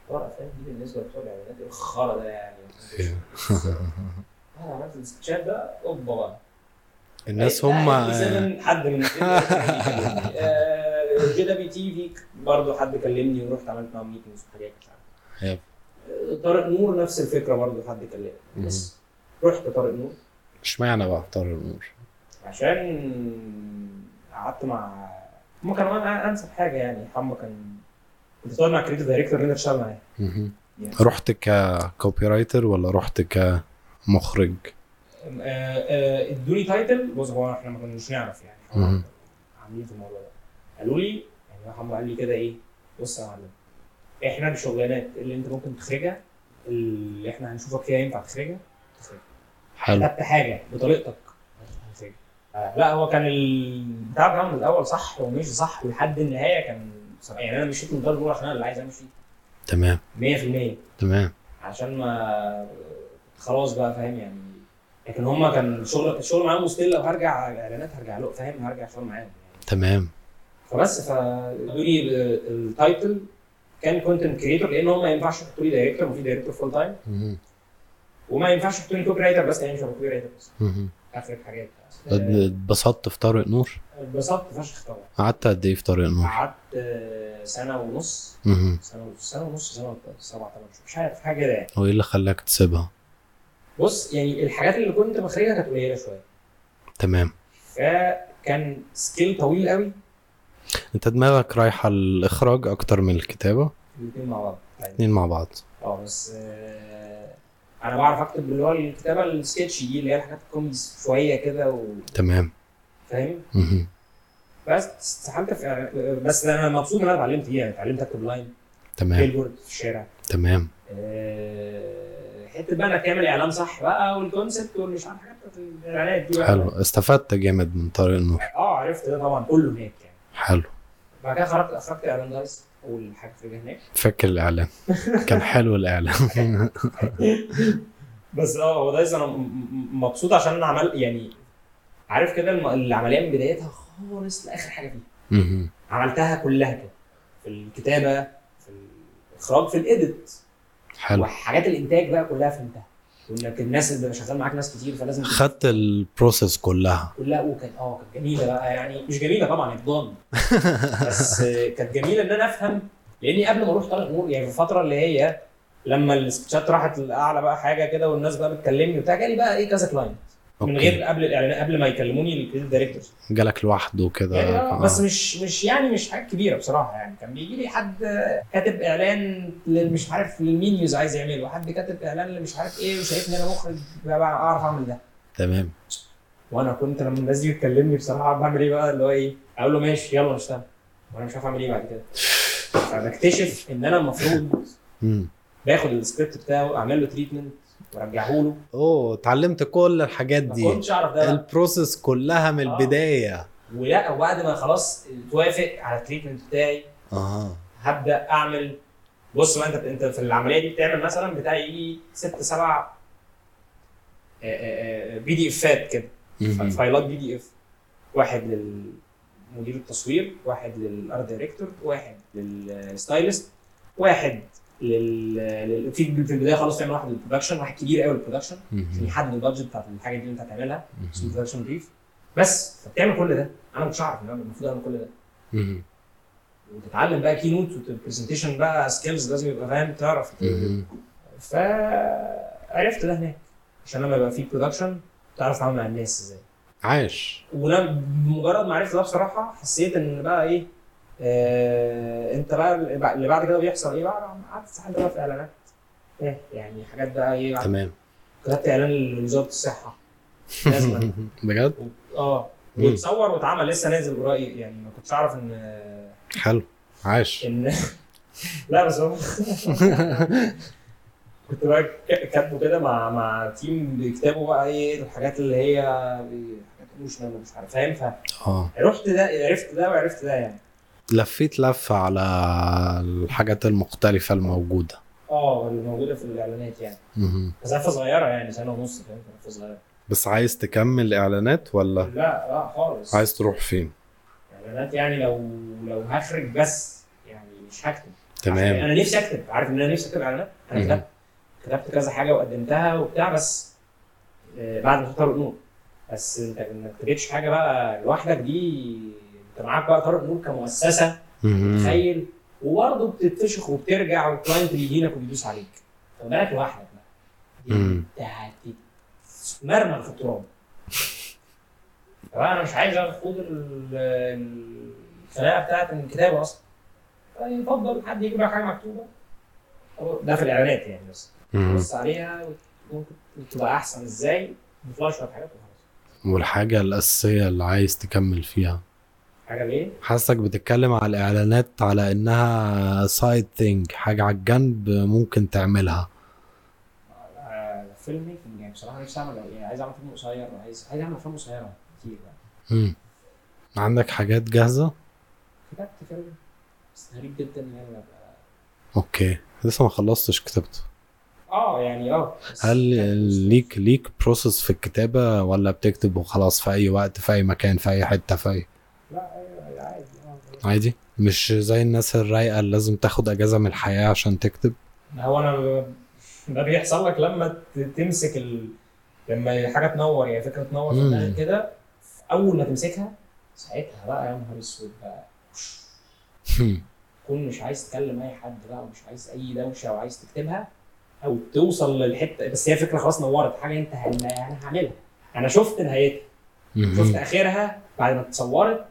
طبعا الأفلام دي بالنسبة لبتوع الإعلانات إيه الخرا ده يعني. أيوه. [laughs] أنا عملت السكتشات ده أوبا. بقى الناس هم إيه، سيفن حد من [laughs] JWT في برضه حد كلمني ورحت عملت معاهم meetings وحاجات Yep. آه، طارق نور نفس الفكرة برضه حد كلمني بس رحت طارق نور اشمعنى بقى طارق نور؟ عشان قعدت مع هم كانوا أنسب حاجة يعني حمو كان كنت طالع مع creative director اللي انت تشتغل معاه. يعني. رحت ك copywriter ولا رحت كمخرج؟ آه، آه، ادوني title بص هو إحنا ما كناش نعرف يعني. عاملين في الموضوع ده قالوا لي يعني هو حمو قال لي كده إيه بص يا معلم إحنا الشغلانات اللي أنت ممكن تخرجها اللي إحنا هنشوفك فيها ينفع تخرجها؟ تخرجها. حلو. كتبت حاجة بطريقتك. هتخرجها آه، لا هو كان البتاع بتاعه من الأول صح ومشي صح ولحد النهاية كان صح. يعني أنا مشيت من الدار الأولى عشان أنا اللي عايز أمشي. تمام. 100% تمام. عشان ما خلاص بقى فاهم يعني. لكن هما كان الشغل الشغل معاهم ستيل لو هرجع إعلانات هرجع له فاهم؟ هرجع شغل معاهم. يعني. تمام. فبس لي ال title كان content creator لأن هم ما ينفعش يحطوا لي director وفي director full time. وما ينفعش يحطوا لي copywriter بس يعني مش هبقى copywriter بس. آخر حاجات اتبسطت في طارق نور؟ اتبسطت فشخ طبعا قعدت قد إيه في طارق نور؟ قعدت آه، سنة ونص. سنة ونص سنة ونص سنة سبع ثمان شهور مش عارف حاجة كده يعني هو إيه اللي خلاك تسيبها؟ بص يعني الحاجات اللي كنت بخرجها كانت قليلة شوية تمام فكان scale طويل قوي انت دماغك رايحة الاخراج أكتر من الكتابة؟ الاثنين مع بعض. اتنين مع بعض. آه بس آه، أنا بعرف أكتب اللي هو الكتابة السكتش دي اللي هي الحاجات الكوميدي شوية كده تمام. وفاهم مهم. بس استحملت في بس أنا مبسوط إن أنا اتعلمت فيها. اتعلمت أكتب line تمام. billboard في الشارع. تمام. آه، حتة بقى إنك تعمل إعلان صح بقى وال concept والمش عارف حاجات الإعلانات دي بقى. حلو. استفدت جامد من طارق نور آه عرفت ده طبعا كله هناك يعني. حلو. بعد كده خرجت اخرجت إعلان دايس أول حاجة في هناك فاكر الإعلان. كان حلو الإعلان. [laughs] بس آه هو دايس أنا مبسوط عشان أنا عمل يعني عارف كده العملية من بدايتها خالص لآخر حاجة فيها. عملتها كلها كده. في الكتابة في الإخراج في ال edit حلو. وحاجات الإنتاج بقى كلها فهمتها. وإنك الناس اللي بيبقى شغال معاك ناس كتير فلازم خدت ال process كلها. كلها وكانت آه كانت جميلة بقى يعني مش جميلة طبعا ابضان [laughs] بس آه، كانت جميلة إن أنا أفهم لأني قبل ما أروح طارق نور يعني في الفترة اللي هي لما السكتشات راحت لأعلى بقى حاجة كده والناس بقى بتكلمني وبتاع جالي بقى إيه كذا client من. غير قبل الاعلان قبل ما يكلموني ال creative directors جالك لوحده كده. يعني آه، آه. بس مش مش يعني مش حاجة كبيرة بصراحة يعني. كان بيجي لي حد كاتب إعلان مش عارف للمينيوز عايز يعمله. وحد كاتب إعلان مش عارف إيه وشايفني أنا مخرج أعرف أعمل ده. تمام. وأنا كنت لما الناس دي بتكلمني بصراحة بعمل إيه بقى؟ اللي هو إيه؟ أقول له ماشي يلا نشتغل. وأنا مش عارف أعمل إيه بعد كده. فبكتشف إن أنا المفروض. [laughs] باخد السكريبت بتاعه أعمل له treatment وارجعه له. أوه اتعلمت كل الحاجات ما دي. كنتش أعرف ده. ال process كلها من آه. البداية. ولا وبعد ما خلاص توافق على ال treatment بتاعي آه هبدأ اعمل بص بقى انت أنت في العملية دي بتعمل مثلا بتاع يجي ست سبع PDF ات كده. file ات PDF واحد للمدير التصوير واحد لل art director واحد لل stylist واحد لل في في البداية خالص تعمل واحد لل production واحد كبير قوي لل production عشان. يحدد ال budget بتاعت الحاجة دي اللي انت هتعملها اسمه. production brief بس فبتعمل كل ده أنا مش عارف المفروض أعمل كل ده. وتتعلم بقى Keynote و presentation بقى skills لازم يبقى فاهم تعرف. فعرفت ده هناك عشان لما يبقى في production تعرف تتعامل مع الناس إزاي عاش ولما بمجرد ما عرفت ده بصراحة حسيت إن بقى إيه آه انت بقى اللي بعد كده بيحصل إيه بقى؟ قعدت ساعات بقى في اعلانات. إيه يعني حاجات بقى إيه تمام. كتبت اعلان لوزارة الصحة. لازم [laughs] بجد؟ آه. وتصور واتعمل لسه نازل قريب يعني ما كنتش اعرف ان حلو. عاش. [laughs] ان لا بس هو [laughs] كنت بقى كاتبه كده مع مع team بيكتبوا بقى إيه الحاجات اللي هي حاجات emotional ومش عارف فاهم؟ آه. فرحت ده عرفت ده وعرفت ده يعني. لفيت لفة على الحاجات المختلفة الموجودة. آه اللي موجوده في الإعلانات يعني. بس لفة صغيرة يعني سنة ونص فاهم لفة صغيرة. بس عايز تكمل إعلانات ولا؟ لا لا خالص. عايز تروح فين؟ إعلانات يعني لو لو هخرج بس يعني مش هكتب. تمام. أنا نفسي أكتب. عارف إن أنا نفسي أكتب إعلانات؟ أنا. كتبت كتبت كذا حاجة وقدمتها وبتاع بس آه، بعد ما طارق نور بس أنت انك تجيبش حاجة بقى لوحدك دي انت معاك بقى طارق نور كمؤسسة مهم. تخيل وبرضه بتتفشخ وبترجع والكلاينت بيجي لك وبيدوس عليك. بالك لوحدك بقى. انت هتتمرمغ في التراب. أنا مش عايز اخد ال- الخناقه بتاعت الكتابه أصلا. فيفضل حد يجيب لك حاجة مكتوبة. ده في الإعلانات يعني بس. تبص عليها ممكن تبقى أحسن إزاي؟ شوية حاجات وخلاص. والحاجة الأساسية اللي عايز تكمل فيها. حاجة ليه؟ حاسك بتتكلم على الإعلانات على إنها side thing حاجة على الجنب ممكن تعملها آه، filmmaking يعني بصراحة نفسي أعمل يعني عايز أعمل فيلم قصير عايز عايز أعمل أفلام قصيرة كتير يعني مم. عندك حاجات جاهزة؟ كتبت فيلم بس غريب جدا يعني ابقى okay لسه ما خلصتش كتابته آه يعني آه هل ليك ليك process في الكتابة ولا بتكتب وخلاص في أي وقت في أي مكان في أي حتة في أي لا أيوة، عادي آه عادي. مش زي الناس الرايقة اللي لازم تاخد أجازة من الحياة عشان تكتب. هو أنا ده بيحصل لك لما تمسك ال... لما حاجة تنور يعني فكرة تنور في. دماغك كده أول ما تمسكها ساعتها بقى يا نهار أسود بقى. تكون مش عايز تكلم أي حد بقى ومش عايز أي دوشة وعايز تكتبها أو توصل للحتة بس هي فكرة خلاص نورت حاجة أنت أنا هعملها. أنا شفت نهايتها. شفت آخرها بعد ما اتصورت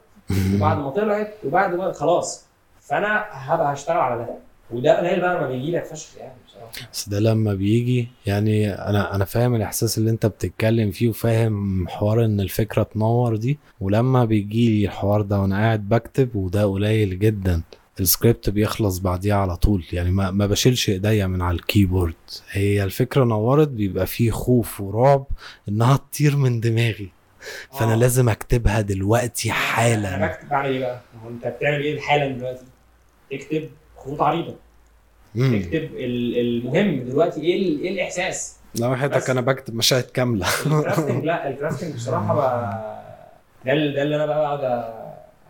وبعد ما طلعت وبعد ما خلاص. فأنا هبقى هشتغل على ده. وده قليل بقى لما بيجي لك فشخ يعني بصراحة. بس ده لما بيجي يعني أنا أنا فاهم الإحساس اللي أنت بتتكلم فيه وفاهم حوار إن الفكرة تنور دي. ولما بيجي لي الحوار ده وأنا قاعد بكتب وده قليل جدا السكريبت بيخلص بعديها على طول. يعني ما, ما بشيلش إيديا من على ال keyboard. هي الفكرة نورت بيبقى فيه خوف ورعب إنها تطير من دماغي. فأنا آه. لازم أكتبها دلوقتي أنا حالا بكتب بعمل إيه بقى؟ ما هو أنت بتعمل إيه حالا دلوقتي؟ تكتب خطوط عريضة مم. تكتب المهم دلوقتي إيه ال- إيه الإحساس؟ لو بس. حياتك أنا بكتب مشاهد كاملة ال crafting [laughs] لا ال crafting بصراحة بقى ده اللي ده اللي أنا بقى قاعد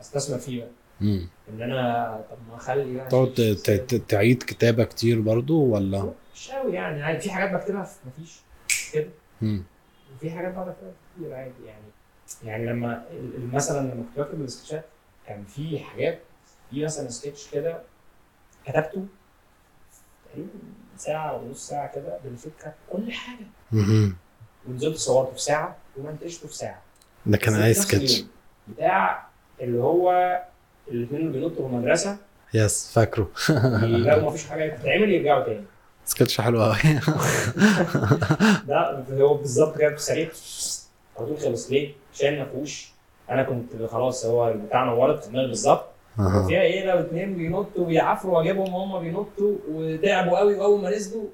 أستثمر فيه بقى مم. إن أنا طب ما أخلي بقى تقعد شيء- ت- ت- تعيد كتابة كتير برضو ولا مش قوي يعني عادي في حاجات بكتبها في مفيش كده. وفي حاجات كتير عادي يعني. يعني لما مثلا لما كنت بكتب السكتشات كان في حاجات في مثلا سكتش كده كتبته تقريبا ساعة ونص ساعة كده بالفكرة كل حاجة. ونزلت صورته في ساعة ومنتجته في ساعة. ده كان اي سكتش. بتاع اللي هو الاثنين اللي بينطوا في المدرسة. يس فاكره. [laughs] يلاقوا مفيش حاجة تتعمل يرجعوا تاني. سكتش حلو قوي ده [laughs] هو بالظبط كده في طول خلص ليه؟ عشان فيهوش. أنا كنت خلاص هو البتاع نورت في دماغي بالظبط. فيها إيه لو اتنين بينطوا بيعافروا واجيبهم هم بينطوا وتعبوا قوي وأول ما نزلوا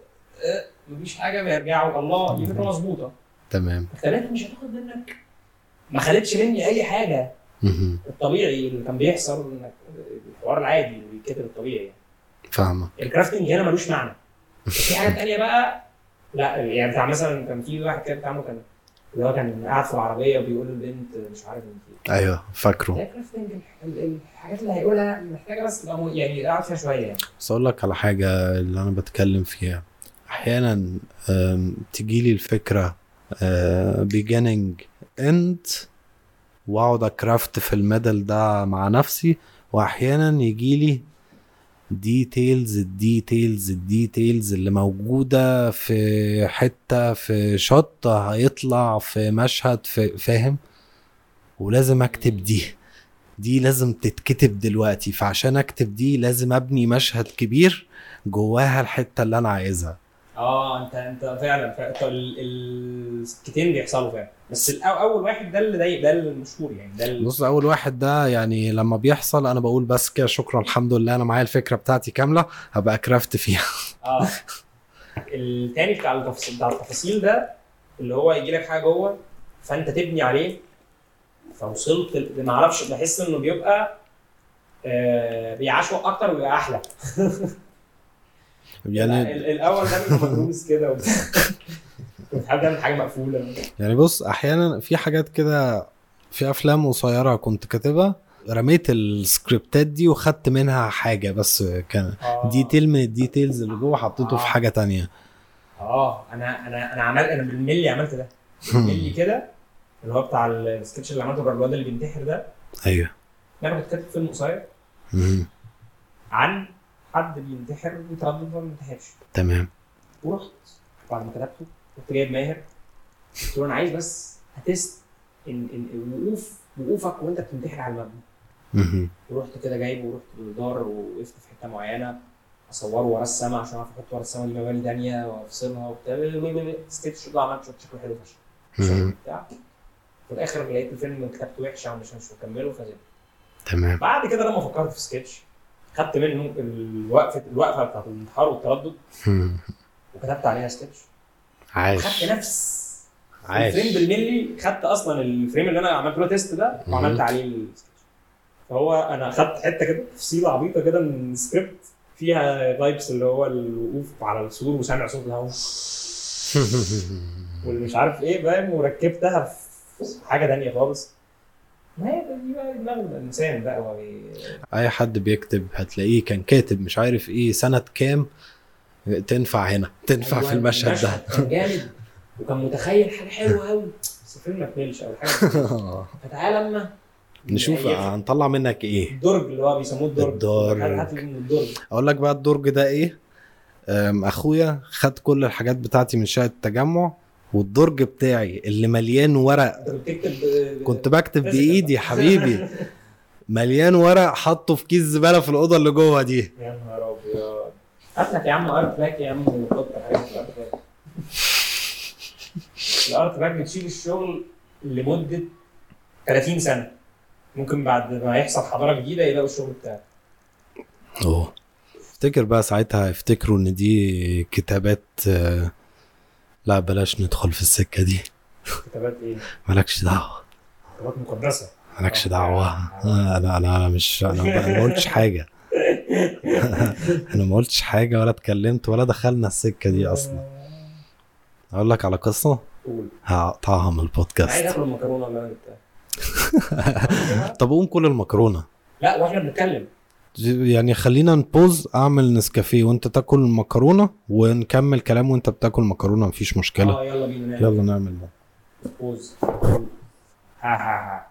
آه، مفيش حاجة بيرجعوا. الله دي فكرة مظبوطة. تمام. الثلاثه مش هتاخد منك. ما خدتش مني أي حاجة. الطبيعي اللي كان بيحصل إنك الحوار العادي اللي بيتكتب الطبيعي يعني. فاهمك. الكرافتنج هنا ملوش معنى. في حاجات تانية بقى؟ لا يعني بتاع مثلا كان في واحد كده بتاعه كان اللي هو كان قاعد في العربية وبيقول للبنت مش عارف انت أيوه فاكره. الحاجات اللي هيقولها محتاجة بس يعني قاعد فيها شوية يعني. بس أقول لك على حاجة اللي أنا بتكلم فيها. أحيانا تجي لي الفكرة beginning end وأقعد أ craft في ال middle ده مع نفسي وأحيانا يجي لي details ال details ال details اللي موجودة في حتة في shot هيطلع في مشهد في فاهم؟ ولازم أكتب دي. دي لازم تتكتب دلوقتي. فعشان أكتب دي لازم أبني مشهد كبير جواها الحتة اللي أنا عايزها. آه أنت أنت فعلا فعلا. انت ال- ال- السكتين بيحصلوا فعلا. بس أول واحد ده اللي ضايق ده المشهور يعني ده ال- بص أول واحد ده يعني لما بيحصل أنا بقول بس كده شكرا الحمد لله أنا معايا الفكرة بتاعتي كاملة هبقى كرافت فيها آه التاني بتاع التفاصيل بتاع التفاصيل ده اللي هو يجي لك حاجة جوه فأنت تبني عليه فوصلت ما أعرفش بحس إنه بيبقى آه بيعشوق أكتر ويبقى أحلى يعني ال- الأول ده بيبقى كده. [laughs] كنت حابب تعمل حاجة مقفولة. يعني بص أحيانا في حاجات كده في أفلام قصيرة كنت كاتبها رميت السكريبتات دي وخدت منها حاجة بس كان آه. detail من ال details اللي جوه حطيته في آه. حاجة تانية. آه أنا أنا أنا عملت أنا بالملي عملت ده. بالملي كده اللي هو بتاع السكتش اللي عملته الواد اللي بينتحر ده. أيوه. أنا كنت كاتب فيلم قصير. عن حد بينتحر ويتردد ما بينتحرش تمام. ورحت بعد ما كتبته كنت جايب ماهر. قلت له أنا عايز بس هتست ان إن وقوف وقوفك وأنت بتنتحر على المبنى. ورحت كده جايبه ورحت للدار ووقفت في حتة معينة. أصوره ورا السما عشان أعرف أحط ورا السما دي مباني تانية وأفصلها وبتاع. سكتش طلع عملت شوية شكله حلو فشخ. بتاع. في الآخر لقيت الفيلم كتابته وحشه ومش مش مكمله فزي تمام. بعد كده لما فكرت في سكتش خدت منه الوقفه الوقفة بتاعت الانتحار والتردد. وكتبت عليها سكتش. عاش. خدت نفس. عاش. ال frame بالملي خدت أصلا ال frame اللي أنا عملت له test ده وعملت. عليه فهو أنا خدت حتة كده تفصيلة عبيطة كده من السكريبت فيها vibes اللي هو الوقوف على السور وسامع صوت الهواء [laughs] واللي مش عارف إيه فاهم؟ وركبتها في حاجة تانية خالص. ما هي دي بقى دماغ الإنسان بقى هو. أي حد بيكتب هتلاقيه كان كاتب مش عارف إيه سنة كام تنفع هنا تنفع في المشهد ده. كان جامد. وكان متخيل حاجة حلوة قوي بس الفيلم ما كملش أو حاجة. [laughs] فتعالى أما نشوف. هنطلع منك إيه؟ الدرج اللي هو بيسموه الدرج. الدرج. أقول لك بقى الدرج ده إيه؟ أخويا خد كل الحاجات بتاعتي من شقة التجمع والدرج بتاعي اللي مليان ورق. كنت بكتب بإيدي يا حبيبي. [laughs] مليان ورق حطه في كيس زبالة في الأوضة اللي جوه دي. يا نهار أبيض. هات لك يا عم art bag يا عم وحط ال art bag ال art bag بتشيل الشغل لمدة 30 سنة. ممكن بعد ما يحصل حضارة جديدة يلاقوا الشغل بتاعك. أوه. افتكر بقى ساعتها يفتكروا إن دي كتابات آه، لا بلاش ندخل في السكة دي. كتابات إيه؟ مالكش دعوة. كتابات مقدسة. مالكش دعوة. آه، لا لا أنا مش أنا ما قلتش حاجة. [laughs] أنا ما قلتش حاجة ولا اتكلمت ولا دخلنا السكة دي أصلا. أقول لك على قصة هقطعها من عايز البودكاست اكل المكرونه [laughs] طب قوم كل المكرونة. لا وإحنا بنتكلم. يعني خلينا نبوز أعمل نسكافيه وأنت تاكل المكرونة ونكمل كلام وأنت بتاكل مكرونة مفيش مشكلة. آه يلا بينا يلا نعمل ده. بوز. ها ها ها.